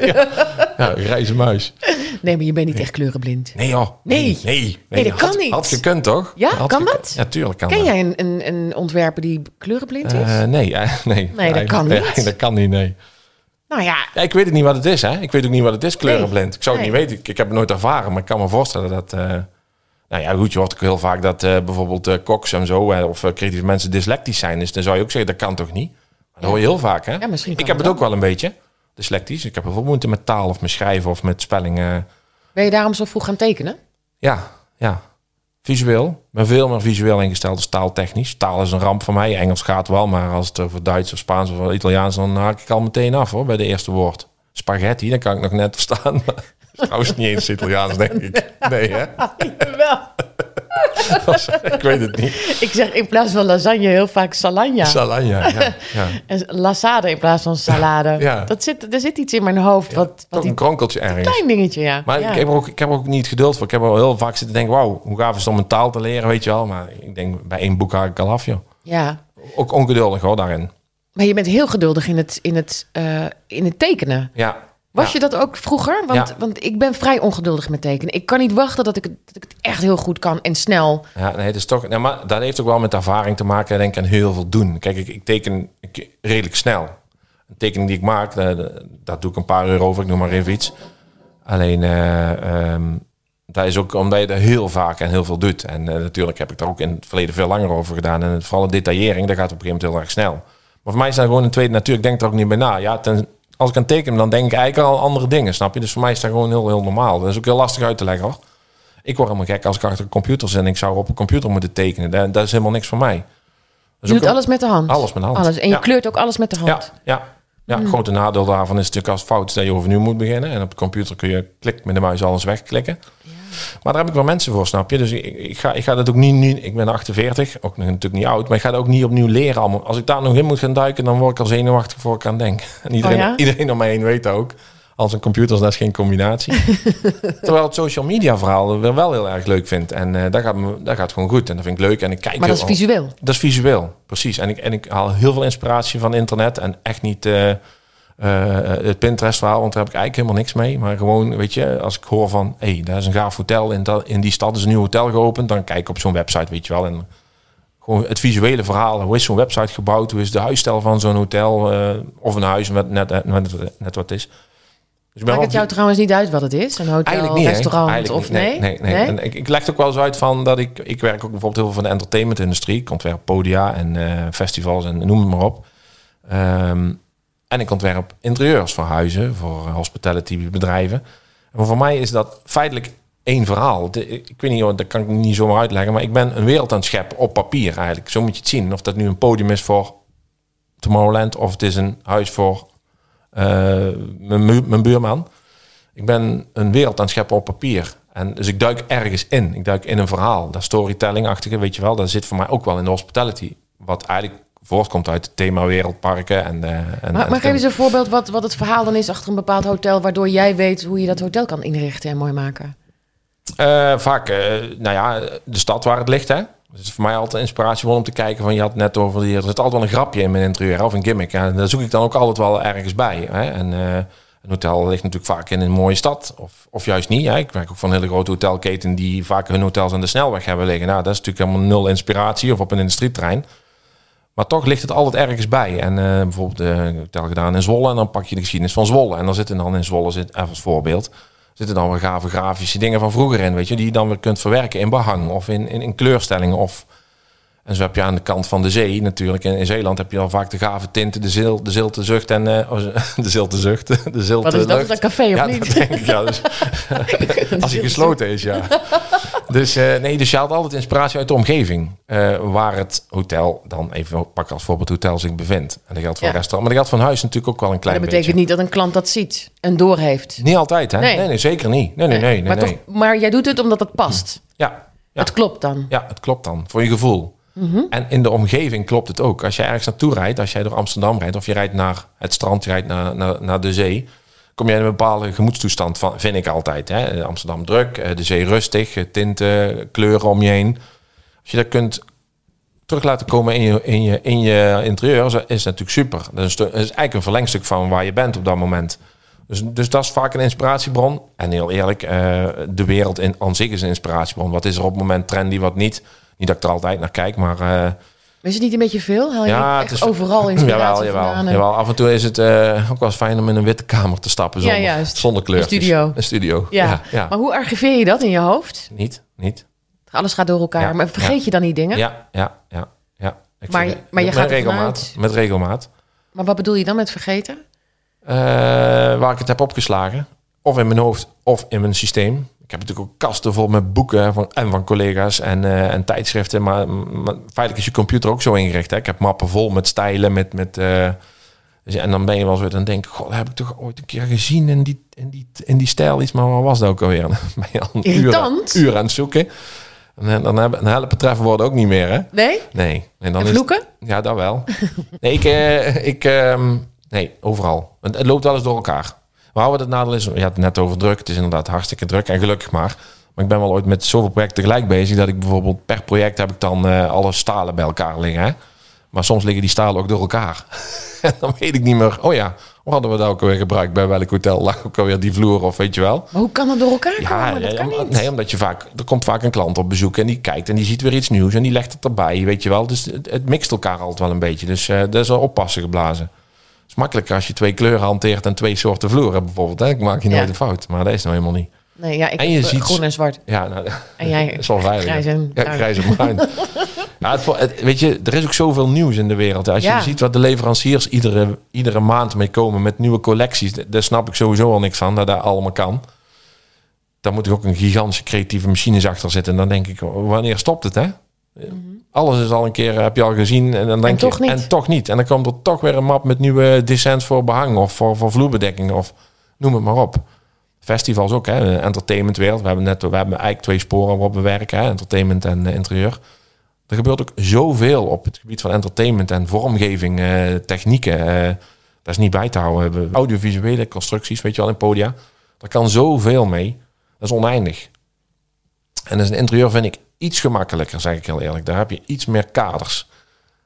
B: Ja, grijze muis.
A: Nee, maar je bent niet echt kleurenblind.
B: Nee, joh.
A: Nee.
B: Nee,
A: Nee, dat
B: had,
A: kan niet.
B: Had gekund, toch?
A: Ja,
B: Had
A: kan dat?
B: Ja, tuurlijk kan
A: Ken
B: dat.
A: jij een, een, een ontwerper die kleurenblind is?
B: Eh, nee, eh, nee.
A: Nee, dat kan
B: Nee,
A: niet.
B: dat kan niet, nee.
A: Nou ja,
B: Ja, ik weet het niet wat het is, hè. Ik weet ook niet wat het is, kleurenblind. Ik zou het
A: Nee.
B: niet weten. Ik, ik heb het nooit ervaren, maar ik kan me voorstellen dat... eh, nou ja, goed, je hoort ook heel vaak dat eh, bijvoorbeeld eh koks en zo... eh, of uh, creatieve mensen dyslectisch zijn. Dus dan zou je ook zeggen, dat kan toch niet? Dat hoor je heel vaak, hè.
A: Ja, misschien
B: ik heb het ook wel een beetje, dyslectisch. Ik heb veel moeite met taal of met schrijven of met spellingen.
A: ben je daarom zo vroeg gaan tekenen?
B: Ja, ja. Visueel. Ik ben veel meer visueel ingesteld als taaltechnisch. Taal is een ramp voor mij. Engels gaat wel, maar als het over Duits of Spaans of Italiaans... dan haak ik al meteen af, hoor, bij de eerste woord. Spaghetti, dat kan ik nog net verstaan. Maar trouwens niet eens Italiaans, denk ik. Nee, hè?
A: Wel.
B: ik weet het niet.
A: Ik zeg in plaats van lasagne heel vaak salagna.
B: Salagna, ja. ja.
A: en lassade in plaats van salade.
B: Ja.
A: Dat zit, er zit iets in mijn hoofd. wat, wat
B: Toch een kronkeltje ergens.
A: klein dingetje, ja.
B: Maar ik, heb er ook, ik heb er ook niet geduld voor. Ik heb er heel vaak zitten denken... wauw, hoe gaaf is het om een taal te leren, weet je wel. Maar ik denk, bij één boek haak ik al af, joh.
A: ja.
B: Ook ongeduldig, hoor, daarin.
A: Maar je bent heel geduldig in het, in het, eh, in het tekenen.
B: Ja.
A: Was
B: Ja.
A: je dat ook vroeger? Want,
B: Ja.
A: want ik ben vrij ongeduldig met tekenen. Ik kan niet wachten dat ik, het, dat ik het echt heel goed kan en snel.
B: Ja, nee, is toch. Nee, maar dat heeft ook wel met ervaring te maken, denk ik, en heel veel doen. Kijk, ik, ik teken ik, redelijk snel. Een tekening die ik maak, eh, dat doe ik een paar uur over, ik noem maar even iets. Alleen, ehm, dat is ook omdat je dat heel vaak en heel veel doet. En eh, natuurlijk heb ik daar ook in het verleden veel langer over gedaan. En vooral de detaillering, dat gaat op een gegeven moment heel erg snel. Maar voor mij is dat gewoon een tweede natuur. Ik denk er ook niet bij na. Ja, ten, als ik aan teken, dan denk ik eigenlijk al andere dingen, snap je? Dus voor mij is dat gewoon heel, heel normaal. Dat is ook heel lastig uit te leggen, hoor. Ik word helemaal gek als ik achter een computer zit en ik zou op een computer moeten tekenen. Dat, dat is helemaal niks voor mij. Is
A: Je doet alles met de hand.
B: alles met de hand.
A: Alles. En je
B: Ja.
A: kleurt ook alles met de hand.
B: Ja, ja. Ja
A: Hmm.
B: grote nadeel daarvan is natuurlijk als het fout dat je overnieuw moet beginnen. En op de computer kun je klik met de muis alles wegklikken. Maar daar heb ik wel mensen voor, snap je? Dus ik, ik, ga, ik ga dat ook niet nu. Ik ben 48, ook nog natuurlijk niet oud, maar ik ga dat ook niet opnieuw leren. Allemaal. Als ik daar nog in moet gaan duiken, dan word ik al zenuwachtig voor ik aan denk. En iedereen,
A: Oh ja?
B: iedereen om mij heen weet dat ook. Als een computer, dat is geen combinatie. Terwijl het social media verhaal weer wel heel erg leuk vind. En eh dat, gaat, me- dat gaat gewoon goed. En dat vind ik leuk. En ik kijk
A: Maar dat is visueel.
B: dat is visueel, precies. En ik, en ik haal heel veel inspiratie van internet en echt niet eh, eh, het Pinterest-verhaal, want daar heb ik eigenlijk helemaal niks mee. Maar gewoon, weet je, als ik hoor van, hé, hey, daar is een gaaf hotel in, dat, in die stad is een nieuw hotel geopend, dan kijk ik op zo'n website, weet je wel. En gewoon het visuele verhaal, hoe is zo'n website gebouwd, hoe is de huisstijl van zo'n hotel of een huis, wat net, net, net, net wat is. Dus
A: Maakt het jou trouwens niet uit wat het is? Een hotel,
B: Eigenlijk niet,
A: restaurant
B: Eigenlijk
A: of
B: niet.
A: nee?
B: Nee, nee, nee. En ik, ik leg het ook wel eens uit van dat ik... Ik werk ook bijvoorbeeld heel veel van de entertainment-industrie. Ik ontwerp podia en eh, festivals en noem het maar op. Ehm, en ik ontwerp interieurs voor huizen, voor hospitality bedrijven. En voor mij is dat feitelijk één verhaal. De- ik weet niet, dat kan ik niet zomaar uitleggen. Maar ik ben een wereld aan het scheppen op papier eigenlijk. Zo moet je het zien. Of dat nu een podium is voor Tomorrowland... of het is een huis voor eh, mijn, mu- mijn buurman. Ik ben een wereld aan het scheppen op papier. En dus ik duik ergens in. Ik duik in een verhaal. Dat storytelling-achtige, weet je wel. Dat zit voor mij ook wel in de hospitality. Wat eigenlijk voortkomt uit het thema wereldparken. En, eh, en,
A: Maar, geef eens een voorbeeld wat, wat het verhaal dan is achter een bepaald hotel... waardoor jij weet hoe je dat hotel kan inrichten en mooi maken.
B: Eh, vaak, eh, nou ja, de stad waar het ligt, hè. Dat is voor mij altijd inspiratievol om te kijken van... Je had het net over, die, er zit altijd wel een grapje in mijn interieur of een gimmick. Ja, daar zoek ik dan ook altijd wel ergens bij. Hè. En eh, een hotel ligt natuurlijk vaak in een mooie stad. Of, of juist niet. Hè. Ik werk ook van een hele grote hotelketen... die vaak hun hotels aan de snelweg hebben liggen. Nou, dat is natuurlijk helemaal nul inspiratie. Of op een industrieterrein. Maar toch ligt het altijd ergens bij. En eh, bijvoorbeeld een hotel gedaan in Zwolle... en dan pak je de geschiedenis van Zwolle. En dan zitten dan in Zwolle, zit, even als voorbeeld... zitten dan weer gave grafische dingen van vroeger in... Weet je, die je dan weer kunt verwerken in behang... of in, in, in kleurstellingen of... En zo heb je aan de kant van de zee natuurlijk. In, in Zeeland heb je dan vaak de gave tinten, de, zil, de zilte zucht en eh, oh, de zilte zucht, de zilte
A: Wat is dat? Is
B: lucht.
A: dat een café of
B: ja,
A: niet?
B: dat denk ik, ja. Dus, als hij gesloten is, ja. Dus eh, nee, dus je haalt altijd inspiratie uit de omgeving. eh, waar het hotel dan even pak als voorbeeld hotel zich bevindt. En dat geldt voor
A: Ja.
B: restaurant. Maar dat geldt van huis natuurlijk ook wel een klein
A: dat betekent
B: beetje.
A: niet dat een klant dat ziet en doorheeft.
B: Niet altijd, hè?
A: Nee.
B: Nee, nee, zeker niet. Nee, nee, nee. nee,
A: maar,
B: nee.
A: Toch, maar jij doet het omdat het past.
B: Ja, ja.
A: Het klopt dan.
B: Ja, het klopt dan. Voor je gevoel. En in de omgeving klopt het ook. Als je ergens naartoe rijdt, als jij door Amsterdam rijdt... of je rijdt naar het strand, je rijdt naar, naar, naar de zee... kom je in een bepaalde gemoedstoestand van, vind ik altijd. Hè? Amsterdam druk, eh, de zee rustig, eh, tinten, kleuren om je heen. Als je dat kunt terug laten komen in je, in je, in je interieur, is natuurlijk super. Dat is, is eigenlijk een verlengstuk van waar je bent op dat moment. Dus, dus dat is vaak een inspiratiebron. En heel eerlijk, eh, de wereld in, aan zich is een inspiratiebron. Wat is er op het moment trendy, wat niet? Niet dat ik er altijd naar kijk, maar
A: Is het niet een beetje veel? Haal je
B: Ja, het is-
A: overal inspiratie
B: Jawel, jawel,
A: vandaan?
B: jawel. Af en toe is het eh, ook wel eens fijn om in een witte kamer te stappen zonder, zonder kleurtjes.
A: Een studio.
B: Een studio,
A: Ja.
B: ja. ja,
A: Maar hoe archiveer je dat in je hoofd?
B: Niet, niet.
A: Alles gaat door elkaar. Maar vergeet je dan die dingen?
B: Ja, ja, ja, ja. Ik
A: Maar-
B: vergeet-
A: maar je
B: met
A: gaat
B: regelmaat. Met regelmaat.
A: Maar wat bedoel je dan met vergeten?
B: Eh, waar ik het heb opgeslagen. Of in mijn hoofd, of in mijn systeem. Ik heb natuurlijk ook kasten vol met boeken van, en van collega's en, eh, en tijdschriften. Maar, maar feitelijk is je computer ook zo ingericht. Hè? Ik heb mappen vol met stijlen, met... met eh, dus, en dan ben je wel zo, dan denk ik, god, heb ik toch ooit een keer gezien in die, in die, in die stijl iets. Maar wat was dat ook alweer? Dan ben je al een uur,
A: Irritant.
B: uur aan het zoeken. En dan, hebben- dan helpen trefwoorden ook niet meer, hè?
A: Nee?
B: Nee. En dan
A: En
B: is
A: vloeken?
B: ja, dat wel. Nee, ik, eh, ik ehm, nee, overal. Het, het loopt wel eens door elkaar. Houden het nadeel is, je had het net over druk. Het is inderdaad hartstikke druk en gelukkig maar. Maar ik ben wel ooit met zoveel projecten tegelijk bezig dat ik bijvoorbeeld per project heb ik dan eh, alle stalen bij elkaar liggen. Hè? Maar soms liggen die stalen ook door elkaar. en dan weet ik niet meer. Oh ja, hoe hadden we dat ook weer gebruikt? Bij welk hotel lag ook alweer die vloer of weet je wel?
A: Maar hoe kan dat door elkaar
B: Ja,
A: komen? Dat
B: nee,
A: kan niet.
B: nee, omdat je vaak, er komt vaak een klant op bezoek en die kijkt en die ziet weer iets nieuws en die legt het erbij, weet je wel. Dus het, het mixt elkaar altijd wel een beetje. Dus eh dat is wel oppassen geblazen. Het is makkelijker als je twee kleuren hanteert en twee soorten vloer hebt bijvoorbeeld. Hè? Dan maak je nooit
A: Ja.
B: een fout, maar dat is nou helemaal niet.
A: Nee, ja, ik
B: En je
A: eh,
B: ziet-
A: groen en zwart.
B: Ja, nou,
A: En jij
B: is veilig.
A: grijs en
B: ja,
A: bruin.
B: grijs en bruin. ja, het, het- weet je, er is ook zoveel nieuws in de wereld. Als
A: Ja.
B: je ziet wat de leveranciers iedere, iedere maand mee komen met nieuwe collecties, daar snap ik sowieso al niks van, dat dat allemaal kan. Daar moet ik ook een gigantische creatieve machines achter zitten. En dan denk ik, wanneer stopt het, hè? Alles is al een keer, heb je al gezien. En dan denk
A: Mhm. toch
B: je,
A: niet.
B: En toch niet. En dan komt er toch weer een map met nieuwe descents voor behang of voor, voor vloerbedekking of noem het maar op. Festivals ook, hè? Entertainmentwereld. We hebben net, we hebben eigenlijk twee sporen waarop we werken, hè? entertainment en eh, interieur. Er gebeurt ook zoveel op het gebied van entertainment en vormgeving, eh, technieken. eh dat is niet bij te houden. We hebben audiovisuele constructies, weet je wel, in podia. Daar kan zoveel mee. Dat is oneindig. En dus een interieur vind ik iets gemakkelijker, zeg ik heel eerlijk. Daar heb je iets meer kaders.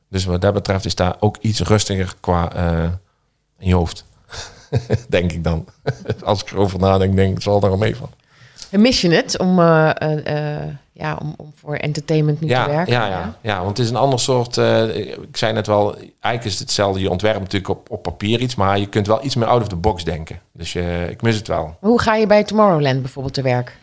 B: Dus wat dat betreft is daar ook iets rustiger qua eh, in je hoofd. denk ik dan. Als ik erover nadenk, denk ik, het zal al mee van.
A: Mis je het om, eh, eh, ja, om, om voor entertainment nu te werken?
B: ja, ja, ja, want het is een ander soort. ik zei net wel, eigenlijk is het hetzelfde. Je ontwerpt natuurlijk op, op papier iets, maar je kunt wel iets meer out of the box denken. Dus ik mis het wel.
A: Hoe ga je bij Tomorrowland bijvoorbeeld te werk?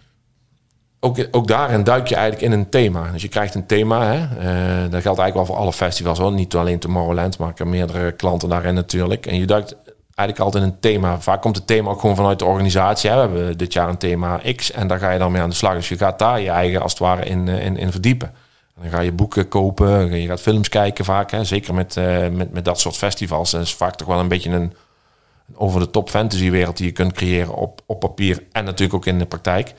B: Ook, ook daarin duik je eigenlijk in een thema. Dus je krijgt een thema. Hè? Eh, dat geldt eigenlijk wel voor alle festivals. Hoor. Niet alleen Tomorrowland, maar ik heb meerdere klanten daarin natuurlijk. En je duikt eigenlijk altijd in een thema. Vaak komt het thema ook gewoon vanuit de organisatie. We hebben dit jaar een thema X en daar ga je dan mee aan de slag. Dus je gaat daar je eigen als het ware in, eh, in, in verdiepen. En dan ga je boeken kopen, je gaat films kijken vaak. Hè? Zeker met, eh, met, met dat soort festivals. Dat is vaak toch wel een beetje een, over-de-top fantasywereld die je kunt creëren op, op papier. En natuurlijk ook in de praktijk.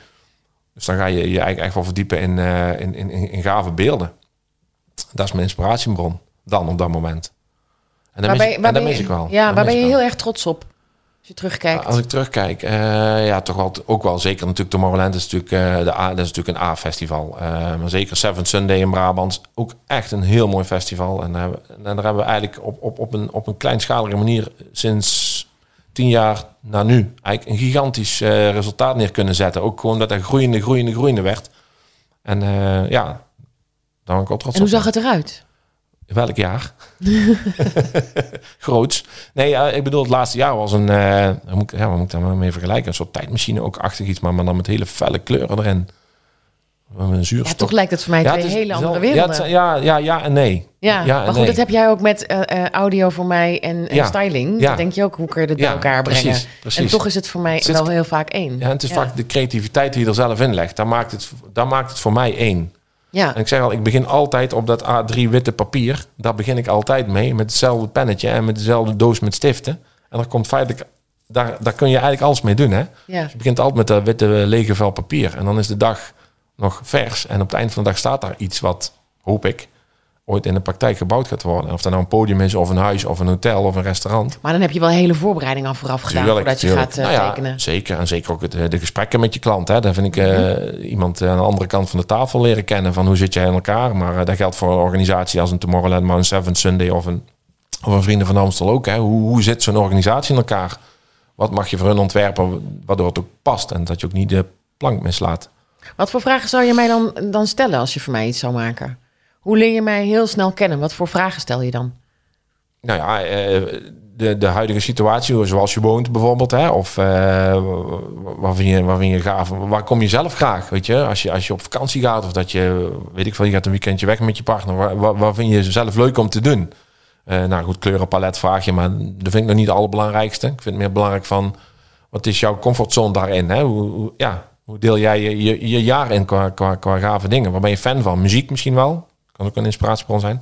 B: Dus dan ga je je eigenlijk echt wel verdiepen in, eh, in, in, in, in gave beelden. Dat is mijn inspiratiebron dan op dat moment. En dan mis,
A: ben
B: mis
A: je-
B: ik wel.
A: Ja, waar ben je heel erg trots op? Als je terugkijkt.
B: Als ik terugkijk, eh, ja, toch wel, ook wel zeker natuurlijk Tomorrowland is natuurlijk, eh, de A, dat is natuurlijk een A-festival. Maar zeker Seven Sunday in Brabant, ook echt een heel mooi festival. En, daar hebben- en daar hebben we eigenlijk op, op, op, een, op een kleinschalige manier sinds tien jaar naar nu eigenlijk een gigantisch eh, resultaat neer kunnen zetten. Ook gewoon dat hij groeiende, groeiende, groeiende werd. En eh, ja, daar ben ik wel trots
A: en hoe
B: op.
A: zag het eruit?
B: Welk jaar? Groots. Nee, ja, ik bedoel, het laatste jaar was een... hoe moet, ik- ja, wat moet ik daar maar mee vergelijken? Een soort tijdmachine ook achtig iets, maar, maar dan met hele felle kleuren erin.
A: Ja, toch lijkt het voor mij
B: Ja,
A: twee hele andere
B: wel-
A: werelden.
B: Ja, het- ja, ja, ja en nee.
A: Ja,
B: Ja,
A: maar goed,
B: nee.
A: dat heb jij ook met eh, eh, audio voor mij en, en styling.
B: Ja.
A: Dan denk je ook, hoe kun je dit bij elkaar brengen?
B: precies.
A: En toch is het voor mij
B: Het zit-
A: wel heel vaak één.
B: Ja, en het is vaak de creativiteit die je er zelf in legt. Daar maakt het, daar maakt het voor mij één.
A: Ja.
B: En ik zeg al, ik begin altijd op dat A3 witte papier. Daar begin ik altijd mee. Met hetzelfde pennetje en met dezelfde doos met stiften. En dan komt feitelijk... Daar, daar kun je eigenlijk alles mee doen, hè?
A: ja.
B: Je begint altijd met dat witte lege vel papier. En dan is de dag nog vers. En op het eind van de dag staat daar iets wat, hoop ik, ooit in de praktijk gebouwd gaat worden. En of dat nou een podium is, of een huis, of een hotel, of een restaurant.
A: Maar dan heb je wel hele voorbereiding al vooraf gedaan
B: Tuurlijk,
A: voordat je gaat eh,
B: Nou ja,
A: tekenen.
B: Zeker. En zeker ook het, eh, de gesprekken met je klant. Hè. Daar vind ik eh, iemand aan de andere kant van de tafel leren kennen. Van hoe zit jij in elkaar? Maar dat geldt voor een organisatie als een Tomorrowland, maar een Seven Sunday of een, of een Vrienden van Amstel ook. Hè. Hoe, hoe zit zo'n organisatie in elkaar? Wat mag je voor hun ontwerpen, waardoor het ook past en dat je ook niet de plank mislaat?
A: Wat voor vragen zou je mij dan, dan stellen als je voor mij iets zou maken? Hoe leer je mij heel snel kennen? Wat voor vragen stel je dan?
B: Nou ja, eh, de, de huidige situatie, zoals je woont bijvoorbeeld, hè, of uh, waar, vind je, waar vind je gaaf, waar kom je zelf graag, weet je, als je, als je op vakantie gaat of dat je, weet ik veel, je gaat een weekendje weg met je partner, waar, waar, vind je zelf leuk om te doen? Uh, nou goed, kleurenpalet vraag je, maar dat vind ik nog niet het allerbelangrijkste. Ik vind het meer belangrijk van, wat is jouw comfortzone daarin? Hè? Hoe, hoe, ja, hoe deel jij je, je, je jaar in qua, qua, qua gave dingen? Waar ben je fan van? Muziek misschien wel? Kan ook een inspiratiebron zijn.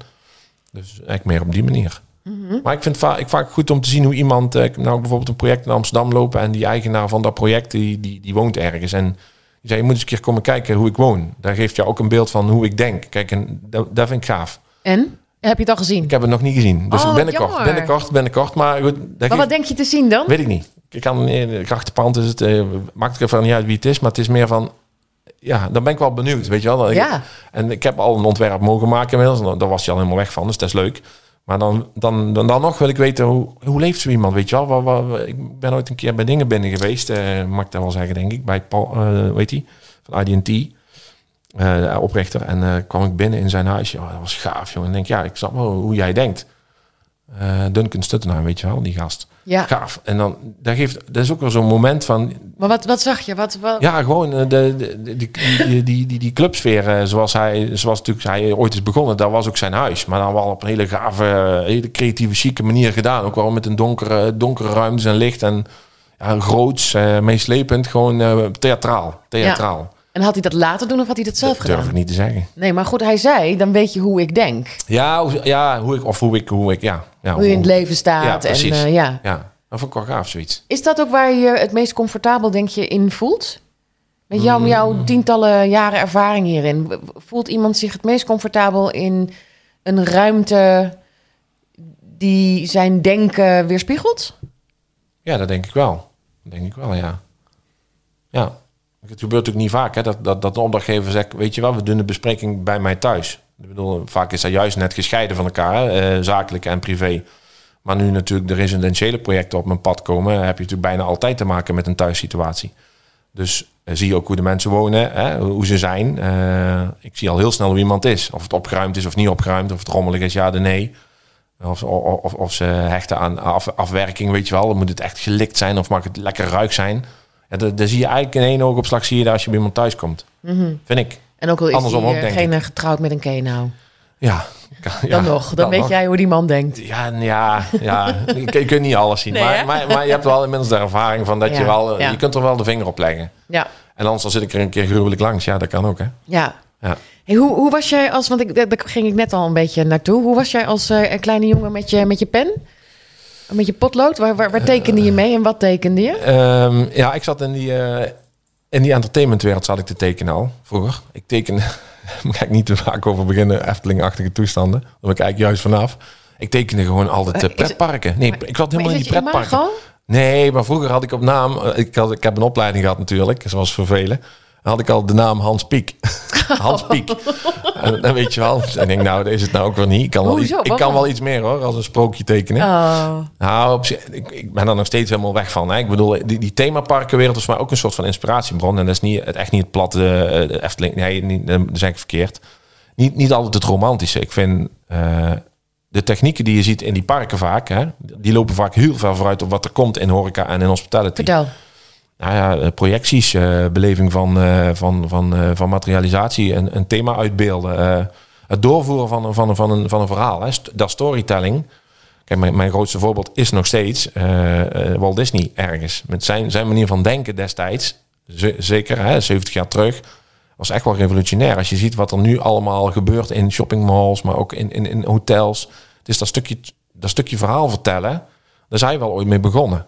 B: Dus eigenlijk meer op die manier. Mhm. Maar ik vind het vaak, ik vaak goed om te zien hoe iemand... Uh, nou bijvoorbeeld een project in Amsterdam lopen... en die eigenaar van dat project, die, die, die woont ergens. En die zei, je moet eens een keer komen kijken hoe ik woon. Daar geeft jou ook een beeld van hoe ik denk. Kijk, en dat, dat vind ik gaaf.
A: En? Heb je het al gezien?
B: Ik heb het nog niet gezien. Dus
A: oh,
B: binnenkort, jammer. binnenkort, binnenkort. Maar, goed,
A: maar wat denk je te zien dan?
B: Weet ik niet. Ik kan in de grachtenpand is het, uh, maakt er even niet uit wie het is, maar het is meer van, ja, dan ben ik wel benieuwd, weet je wel.
A: Ja.
B: En ik heb al een ontwerp mogen maken inmiddels, daar was je al helemaal weg van, dus dat is leuk. Maar dan, dan, dan, dan nog wil ik weten, hoe, hoe leeft zo iemand, weet je wel. Waar, waar, ik ben ooit een keer bij dingen binnen geweest, uh, mag ik dat wel zeggen, denk ik, bij Paul, uh, weet hij, van IDT. Uh, oprichter. En uh, kwam ik binnen in zijn huis. Ja, dat was gaaf, jongen. En denk, ja, ik snap wel hoe jij denkt. Uh, Duncan Stuttenaar, weet je wel, die gast.
A: Ja.
B: Gaaf. En dan, dat geeft, dat is ook wel zo'n moment van...
A: Maar wat, wat zag je? Wat, wat...
B: Ja, gewoon de, de, de, die, die, die, die, die clubsfeer zoals hij, zoals natuurlijk hij ooit is begonnen. Dat was ook zijn huis. Maar dan wel op een hele gave, hele creatieve, chique manier gedaan. Ook wel met een donkere, donkere ruimtes en licht. En ja, groots, meeslepend, gewoon theatraal. Theatraal.
A: Ja. En had hij dat later doen of had hij dat zelf
B: dat
A: gedaan?
B: durf ik niet te zeggen.
A: Nee, maar goed, hij zei, dan weet je hoe ik denk.
B: Ja, ja hoe ik, of hoe ik, hoe ik, ja. ja
A: hoe je in het leven
B: Ja,
A: staat.
B: precies.
A: en, uh, ja.
B: ja, dat vond ik wel gaaf, zoiets.
A: Is dat ook waar je je het meest comfortabel, denk je, in voelt? Met jou,
B: Mm.
A: jouw tientallen jaren ervaring hierin. Voelt iemand zich het meest comfortabel in een ruimte die zijn denken weerspiegelt?
B: Ja, dat denk ik wel. Dat denk ik wel, ja. Ja. Het gebeurt natuurlijk niet vaak hè, dat, dat, dat de opdrachtgever zegt: Weet je wel, we doen de bespreking bij mij thuis. Ik bedoel, vaak is dat juist net gescheiden van elkaar, eh, zakelijk en privé. Maar nu natuurlijk de residentiële projecten op mijn pad komen, heb je natuurlijk bijna altijd te maken met een thuissituatie. Dus eh, zie je ook hoe de mensen wonen, hè, hoe ze zijn. Eh, ik zie al heel snel hoe iemand is. Of het opgeruimd is of niet opgeruimd, of het rommelig is, ja de nee. Of, of, of, of ze hechten aan af, afwerking, weet je wel. Moet het echt gelikt zijn of mag het lekker ruik zijn. Dat zie je eigenlijk in één oogopslag zie je dat als je bij iemand thuis komt.
A: Mhm.
B: Vind ik.
A: En ook al is
B: Andersom ook,
A: eh,
B: denk
A: geen getrouwd met een kenau.
B: Ja. kan- ja,
A: Dan nog, dan, weet
B: nog.
A: jij hoe die man denkt.
B: Ja, ja, ja. je, kunt niet alles zien.
A: Nee,
B: maar, maar, maar je hebt wel inmiddels de ervaring van dat je wel... eh,
A: ja.
B: Je kunt er wel de vinger op leggen.
A: Ja,
B: En anders dan zit ik er een keer gruwelijk langs. Ja, dat kan ook, hè.
A: ja.
B: Ja.
A: Hey, hoe, hoe was jij als, want ik, daar daar ging ik net al een beetje naartoe. Hoe was jij als eh, een kleine jongen met je, met je pen? Met je potlood? Waar, waar, waar tekende je mee en wat tekende je?
B: Ehm, ja, ik zat in die, eh, in die entertainmentwereld zat ik te tekenen al, vroeger. Ik teken, ga ik niet te vaak over beginnen, Efteling-achtige toestanden. Daar ben ik eigenlijk juist vanaf. Ik tekende gewoon altijd
A: het-
B: pretparken. Nee, ik zat helemaal in die pretparken. Nee, maar vroeger had ik op naam... eh, Ik, had, ik heb een opleiding gehad natuurlijk, zoals voor velen. Had ik al de naam Hans Piek. Hans Piek. En dan weet je wel. En ik denk, nou, is het nou ook weer niet. Ik kan, wel,
A: Hoezo?
B: iets, ik kan wel iets meer hoor, als een sprookje tekenen.
A: Oh,
B: Nou, op ik, ik ben er nog steeds helemaal weg van. Hè. Ik bedoel, die, die themaparkenwereld is voor mij ook een soort van inspiratiebron. En dat is niet, het, echt niet het platte de Efteling. Nee, niet, dat is eigenlijk verkeerd. Niet, niet altijd het romantische. Ik vind eh, de technieken die je ziet in die parken vaak... Hè, die lopen vaak heel ver vooruit op wat er komt in horeca en in hospitality.
A: vertel.
B: Nou ja, eh, projecties, eh, beleving van, eh, van, van, van materialisatie, een, een thema uitbeelden. het doorvoeren van, een- van, een- van, een, van een verhaal. Hè. Dat storytelling. Kijk, mijn, mijn grootste voorbeeld is nog steeds Walt Disney ergens. Met zijn, zijn manier van denken destijds, zeker hè, 70 jaar terug, was echt wel revolutionair. Als je ziet wat er nu allemaal gebeurt in shoppingmalls, maar ook in, in, in hotels. Het is dat stukje, dat stukje verhaal vertellen, daar zijn we al ooit mee begonnen.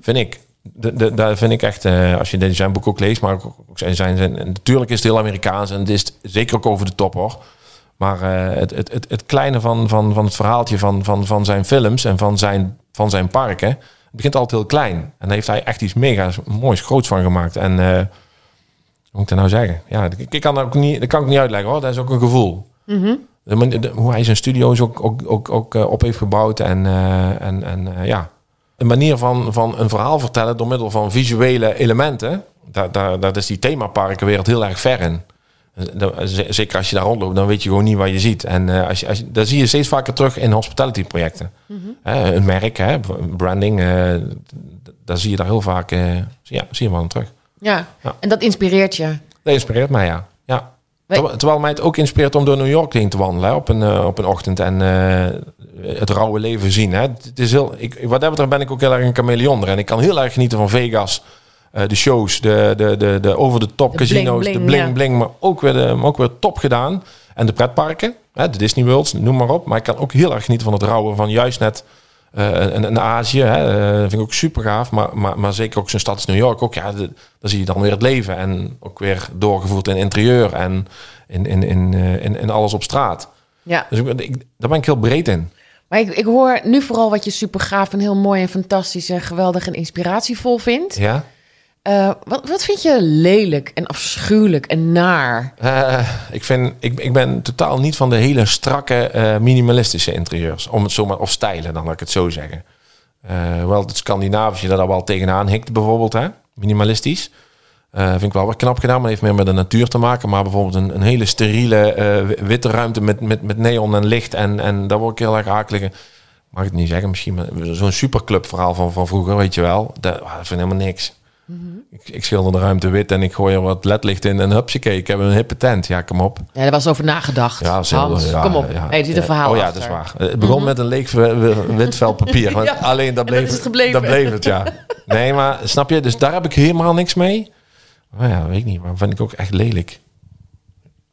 B: Vind ik. De, de, daar vind ik echt, eh, als je dit zijn boek ook leest, maar ook, ook zijn, zijn, natuurlijk is het heel Amerikaans en het is zeker ook over de top hoor. Maar eh, het, het, het, het kleine van, van, van het verhaaltje van, van, van zijn films en van zijn, van zijn parken, het begint altijd heel klein. En daar heeft hij echt iets mega moois, groots van gemaakt. En eh, hoe moet ik dat nou zeggen? Ja, ik, ik kan dat ook niet, dat kan ik niet uitleggen hoor. Dat is ook een gevoel. De- hoe hij zijn studio's ook, ook, ook, ook eh, op heeft gebouwd. En, eh, en, en eh, ja, een manier van, van een verhaal vertellen door middel van visuele elementen. Daar, daar, daar is die themaparkenwereld heel erg ver in. Zeker als je daar rondloopt, dan weet je gewoon niet wat je ziet. En eh, als je, als je, dat zie je steeds vaker terug in hospitality projecten. Hè, een merk, hè, branding, eh, daar zie je daar heel vaak, eh, ja, zie je wel terug.
A: Ja.
B: Ja.
A: En dat inspireert je.
B: Dat inspireert mij, ja. ja.
A: Wij-
B: Terwijl, terwijl mij het ook inspireert om door New York heen te wandelen hè, op, een, eh, op een ochtend en eh, het rauwe leven zien. Hè. Het is heel, ik, wat dat betreft ben ik ook heel erg een chameleon. En ik kan heel erg genieten van Vegas. eh, de shows, de, de, de, de over-de-top
A: De
B: casino's,
A: bling-bling,
B: de bling
A: ja.
B: bling, maar ook weer, de, maar ook weer top gedaan. En de pretparken, hè, de Disney Worlds, noem maar op. Maar ik kan ook heel erg genieten van het rauwe van juist net eh een, een Azië. Hè, eh, vind ik ook super gaaf. Maar, maar, maar zeker ook zo'n stad als New York. Ook, ja, de- daar zie je dan weer het leven. En ook weer doorgevoerd in interieur en in, in, in, eh, in, in alles op straat.
A: Ja.
B: Dus ik, ik, daar ben ik heel breed in.
A: Maar ik, ik hoor nu vooral wat je super gaaf en heel mooi en fantastisch en geweldig en inspiratievol vindt.
B: Ja?
A: Eh, wat, wat vind je lelijk en afschuwelijk en naar?
B: Eh, ik, vind, ik, ik ben totaal niet van de hele strakke eh, minimalistische interieurs. Om het zomaar, of stijlen dan, laat ik het zo zeggen. Wel het Scandinavische dat daar wel tegenaan hikt bijvoorbeeld, hè? minimalistisch. Vind ik wel weer knap gedaan, maar heeft meer met de natuur te maken. Maar bijvoorbeeld een, een hele steriele wi- witte ruimte met, met, met neon en licht. En, en daar word ik heel erg akelig. Mag ik het niet zeggen, misschien zo'n superclub verhaal van, van vroeger, weet je wel. Dat, ah, dat vind ik helemaal niks. Ik, ik schilder de ruimte wit en ik gooi er wat ledlicht in en hupsakee, ik heb een hippe tent. Ja, kom op.
A: Ja, daar was over nagedacht.
B: Ja, dat is
A: Hans,
B: ja,
A: kom op.
B: ja.
A: nee, er zit een verhaal
B: Oh ja,
A: achter.
B: dat is waar. Het begon met een leeg wit vel papier. Want
A: Ja,
B: alleen dat
A: dat
B: bleef,
A: is het.
B: Dat bleef het, ja. Nee, maar snap je? Dus daar heb ik helemaal niks mee. Maar ja, weet ik niet. Maar vind ik ook echt lelijk.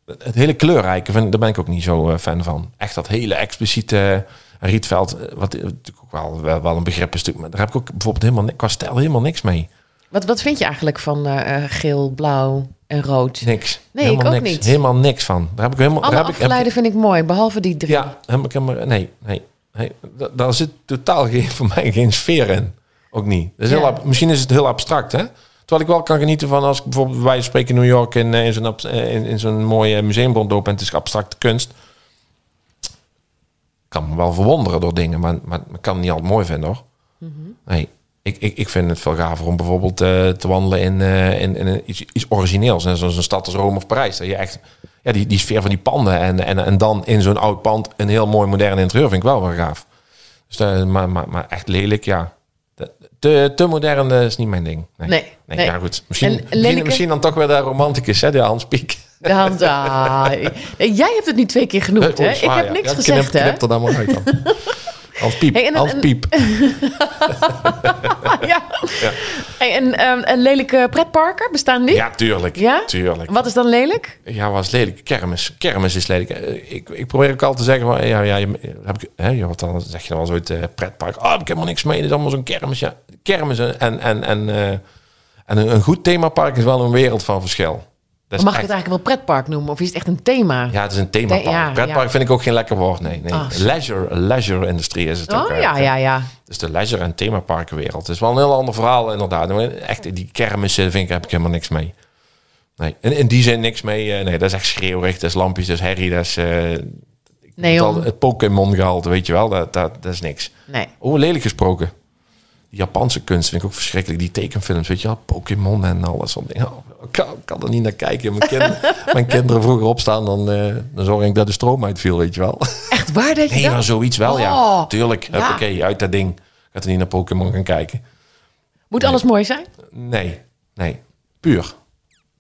B: Het hele kleurrijke, vind, daar ben ik ook niet zo eh, fan van. Echt dat hele expliciete eh, Rietveld, eh, wat eh, natuurlijk ook wel, wel, wel een begrip is. Maar daar heb ik ook bijvoorbeeld helemaal, qua stijl helemaal niks mee.
A: Wat, wat vind je eigenlijk van eh, eh, geel, blauw en rood?
B: Niks.
A: Nee,
B: helemaal
A: ik ook
B: niks.
A: niet.
B: Helemaal niks van. Daar heb ik helemaal.
A: Alle
B: daar heb ik, heb
A: vind ik mooi, behalve die drie.
B: Ja, heb ik helemaal, nee, nee, nee. Da- Daar zit totaal geen, voor mij geen sfeer in. Ook niet. Dat is
A: Ja.
B: heel, ab- misschien is het heel abstract, hè? Terwijl ik wel kan genieten van als ik bijvoorbeeld van spreken in New York in, eh, in zo'n in, in zo'n mooie museum rondloop en het is abstracte kunst. Ik kan me wel verwonderen door dingen, maar, maar ik kan het niet altijd mooi vinden, hoor.
A: Mhm.
B: Nee, ik, ik, ik vind het veel gaver om bijvoorbeeld eh, te wandelen in, eh, in, in iets, iets origineels. Net zoals een stad als Rome of Parijs. Dat je echt ja, die, die sfeer van die panden en, en, en dan in zo'n oud pand een heel mooi modern interieur vind ik wel wel gaaf. Dus, eh, maar, maar, maar echt lelijk, ja. Te, te modern is niet mijn ding. Nee.
A: Nee, nee.
B: Ja, goed. Misschien,
A: En
B: misschien, dan toch weer de romanticus, hè, de Hans Piek.
A: De hand, ah, jij hebt het nu twee keer genoemd, hè? Ik heb
B: ja.
A: niks
B: Ja,
A: gezegd,
B: knip,
A: hè?
B: knip er dan maar uit dan. Hans Piep.
A: Hey, en- en-
B: Piep.
A: ja. Hey, en en lelijke pretparken, bestaan die?
B: Ja, tuurlijk.
A: Ja?
B: Tuurlijk.
A: Wat is dan lelijk?
B: Ja, was lelijk. Kermis. Kermis is lelijk. Eh, Ik, ik probeer ook altijd te zeggen van, ja, ja, je, heb ik, hè, je wat dan zeg je dan wel zoiets eh, pretpark. Oh, ik heb helemaal niks mee. Het is allemaal zo'n kermis. Ja, kermis en en en eh, en een, een goed themapark is wel een wereld van verschil.
A: Mag ik
B: echt-
A: het eigenlijk wel pretpark noemen? Of is het echt een thema?
B: ja, het is een themapark.
A: Ja, ja.
B: pretpark vind ik ook geen lekker woord. Nee, nee.
A: Ah.
B: Leisure, leisure industrie is het ook.
A: oh,
B: eh,
A: ja, ja, ja.
B: Dus de leisure en themaparkenwereld. Het is wel een heel ander verhaal inderdaad. Echt, die kermissen vind ik, heb ik helemaal niks mee. Nee, in, in die zin niks mee. eh, nee, dat is echt schreeuwig. Dat is lampjes, dat is herrie. Dat is eh,
A: Neon.
B: het, Pokémon gehalte, weet je wel. Dat, dat, dat is niks.
A: Nee.
B: Over lelijk gesproken. Japanse kunst vind ik ook verschrikkelijk. Die tekenfilms, weet je wel. Pokémon en alles. dingen. Oh, ik kan, ik kan er niet naar kijken. Mijn, kinderen, mijn kinderen vroeger opstaan, dan, eh, dan zorg ik dat de stroom uitviel, weet je wel.
A: Echt waar dat je
B: Nee,
A: dat?
B: maar zoiets wel, ja.
A: Oh,
B: Tuurlijk.
A: ja.
B: Oké, uit dat ding. Gaat er niet naar Pokémon gaan kijken.
A: Moet alles mooi zijn?
B: Nee, nee. Puur.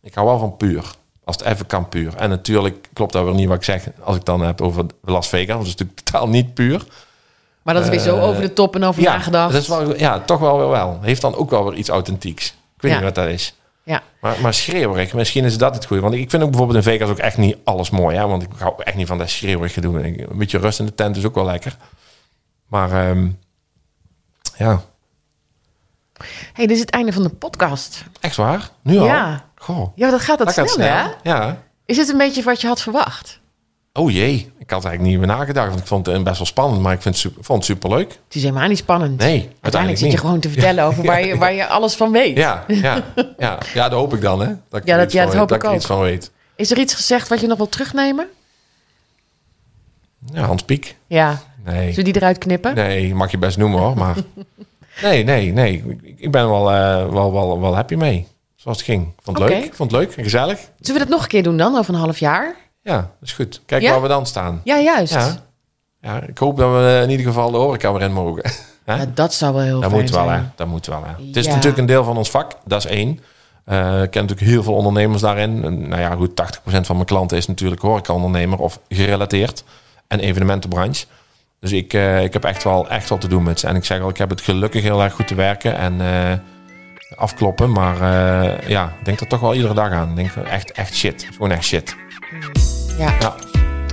B: Ik hou wel van puur. Als het even kan, puur. En natuurlijk klopt dat weer niet wat ik zeg als ik dan heb over Las Vegas. Dat is natuurlijk totaal niet puur.
A: Maar dat is weer zo
B: Eh,
A: over de top en over
B: Ja,
A: nagedacht.
B: dat is wel, ja, toch wel weer wel. Heeft dan ook wel weer iets authentieks. Ik weet
A: Ja.
B: niet wat dat is.
A: Ja.
B: Maar, maar schreeuwerig, misschien is dat het goede. Want ik vind ook bijvoorbeeld in Vegas ook echt niet alles mooi. Hè? Want ik hou echt niet van dat schreeuwerig gedoe. Een beetje rust in de tent is ook wel lekker. Maar ehm, ja,
A: hey, dit is het einde van de podcast.
B: echt waar? Nu al?
A: Ja.
B: Goh,
A: Ja, dat gaat dat snel,
B: gaat
A: hè?
B: Ja.
A: Is het een beetje wat je had verwacht?
B: Oh jee, ik had eigenlijk niet meer nagedacht. Want ik vond het best wel spannend, maar ik vind het super, vond het superleuk.
A: Het is helemaal niet spannend.
B: Nee,
A: Uiteindelijk
B: uiteindelijk
A: zit je
B: niet.
A: gewoon te vertellen over waar je, waar je alles van weet.
B: Ja, ja, ja, ja, dat hoop ik dan, hè? Dat ik
A: Ja, dat- ja, dat
B: weet,
A: hoop
B: dat
A: ik ook.
B: iets van weet.
A: Is er iets gezegd wat je nog wil terugnemen?
B: Ja, Hans Piek.
A: Ja.
B: Nee.
A: Zullen we die eruit knippen?
B: Nee, mag je best noemen hoor, maar... Nee, nee, nee. Ik- ben wel, eh, wel, wel, wel happy mee. zoals het ging. Vond het leuk. Vond het leuk en gezellig.
A: Zullen we dat nog een keer doen dan, over een half jaar?
B: Ja, dat is goed. Kijk
A: Ja?
B: waar we dan staan.
A: Ja, juist.
B: Ja. ja, ik hoop dat we in ieder geval de horeca weer in mogen. Hè?
A: Ja, dat zou wel heel
B: Dat moet wel, hè.
A: zijn.
B: Dat moet wel, hè. Het is natuurlijk een deel van ons vak. Dat is één. Eh, ik ken natuurlijk heel veel ondernemers daarin. En, nou ja, goed, 80% van mijn klanten is natuurlijk horeca-ondernemer of gerelateerd. En evenementenbranche. Dus ik, eh, ik heb echt wel, echt wel te doen met ze. En ik zeg al, ik heb het gelukkig heel erg goed te werken. En eh, afkloppen. Maar eh, ja, ik denk er toch wel iedere dag aan. Ik denk echt, echt shit. Gewoon echt shit.
A: Ja.
B: Ja.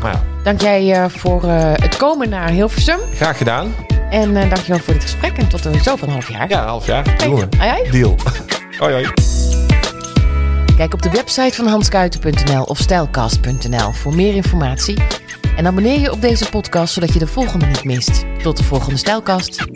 B: Nou ja,
A: Dank jij eh, voor eh, het komen naar Hilversum.
B: graag gedaan.
A: En eh dankjewel voor dit gesprek. En tot zo van een half jaar.
B: Ja, een half jaar. Doen we. Deal. hoi, hoi.
A: Kijk op de website van hanskuiten.nl of stijlcast.nl voor meer informatie. En abonneer je op deze podcast zodat je de volgende niet mist. Tot de volgende Stijlkast.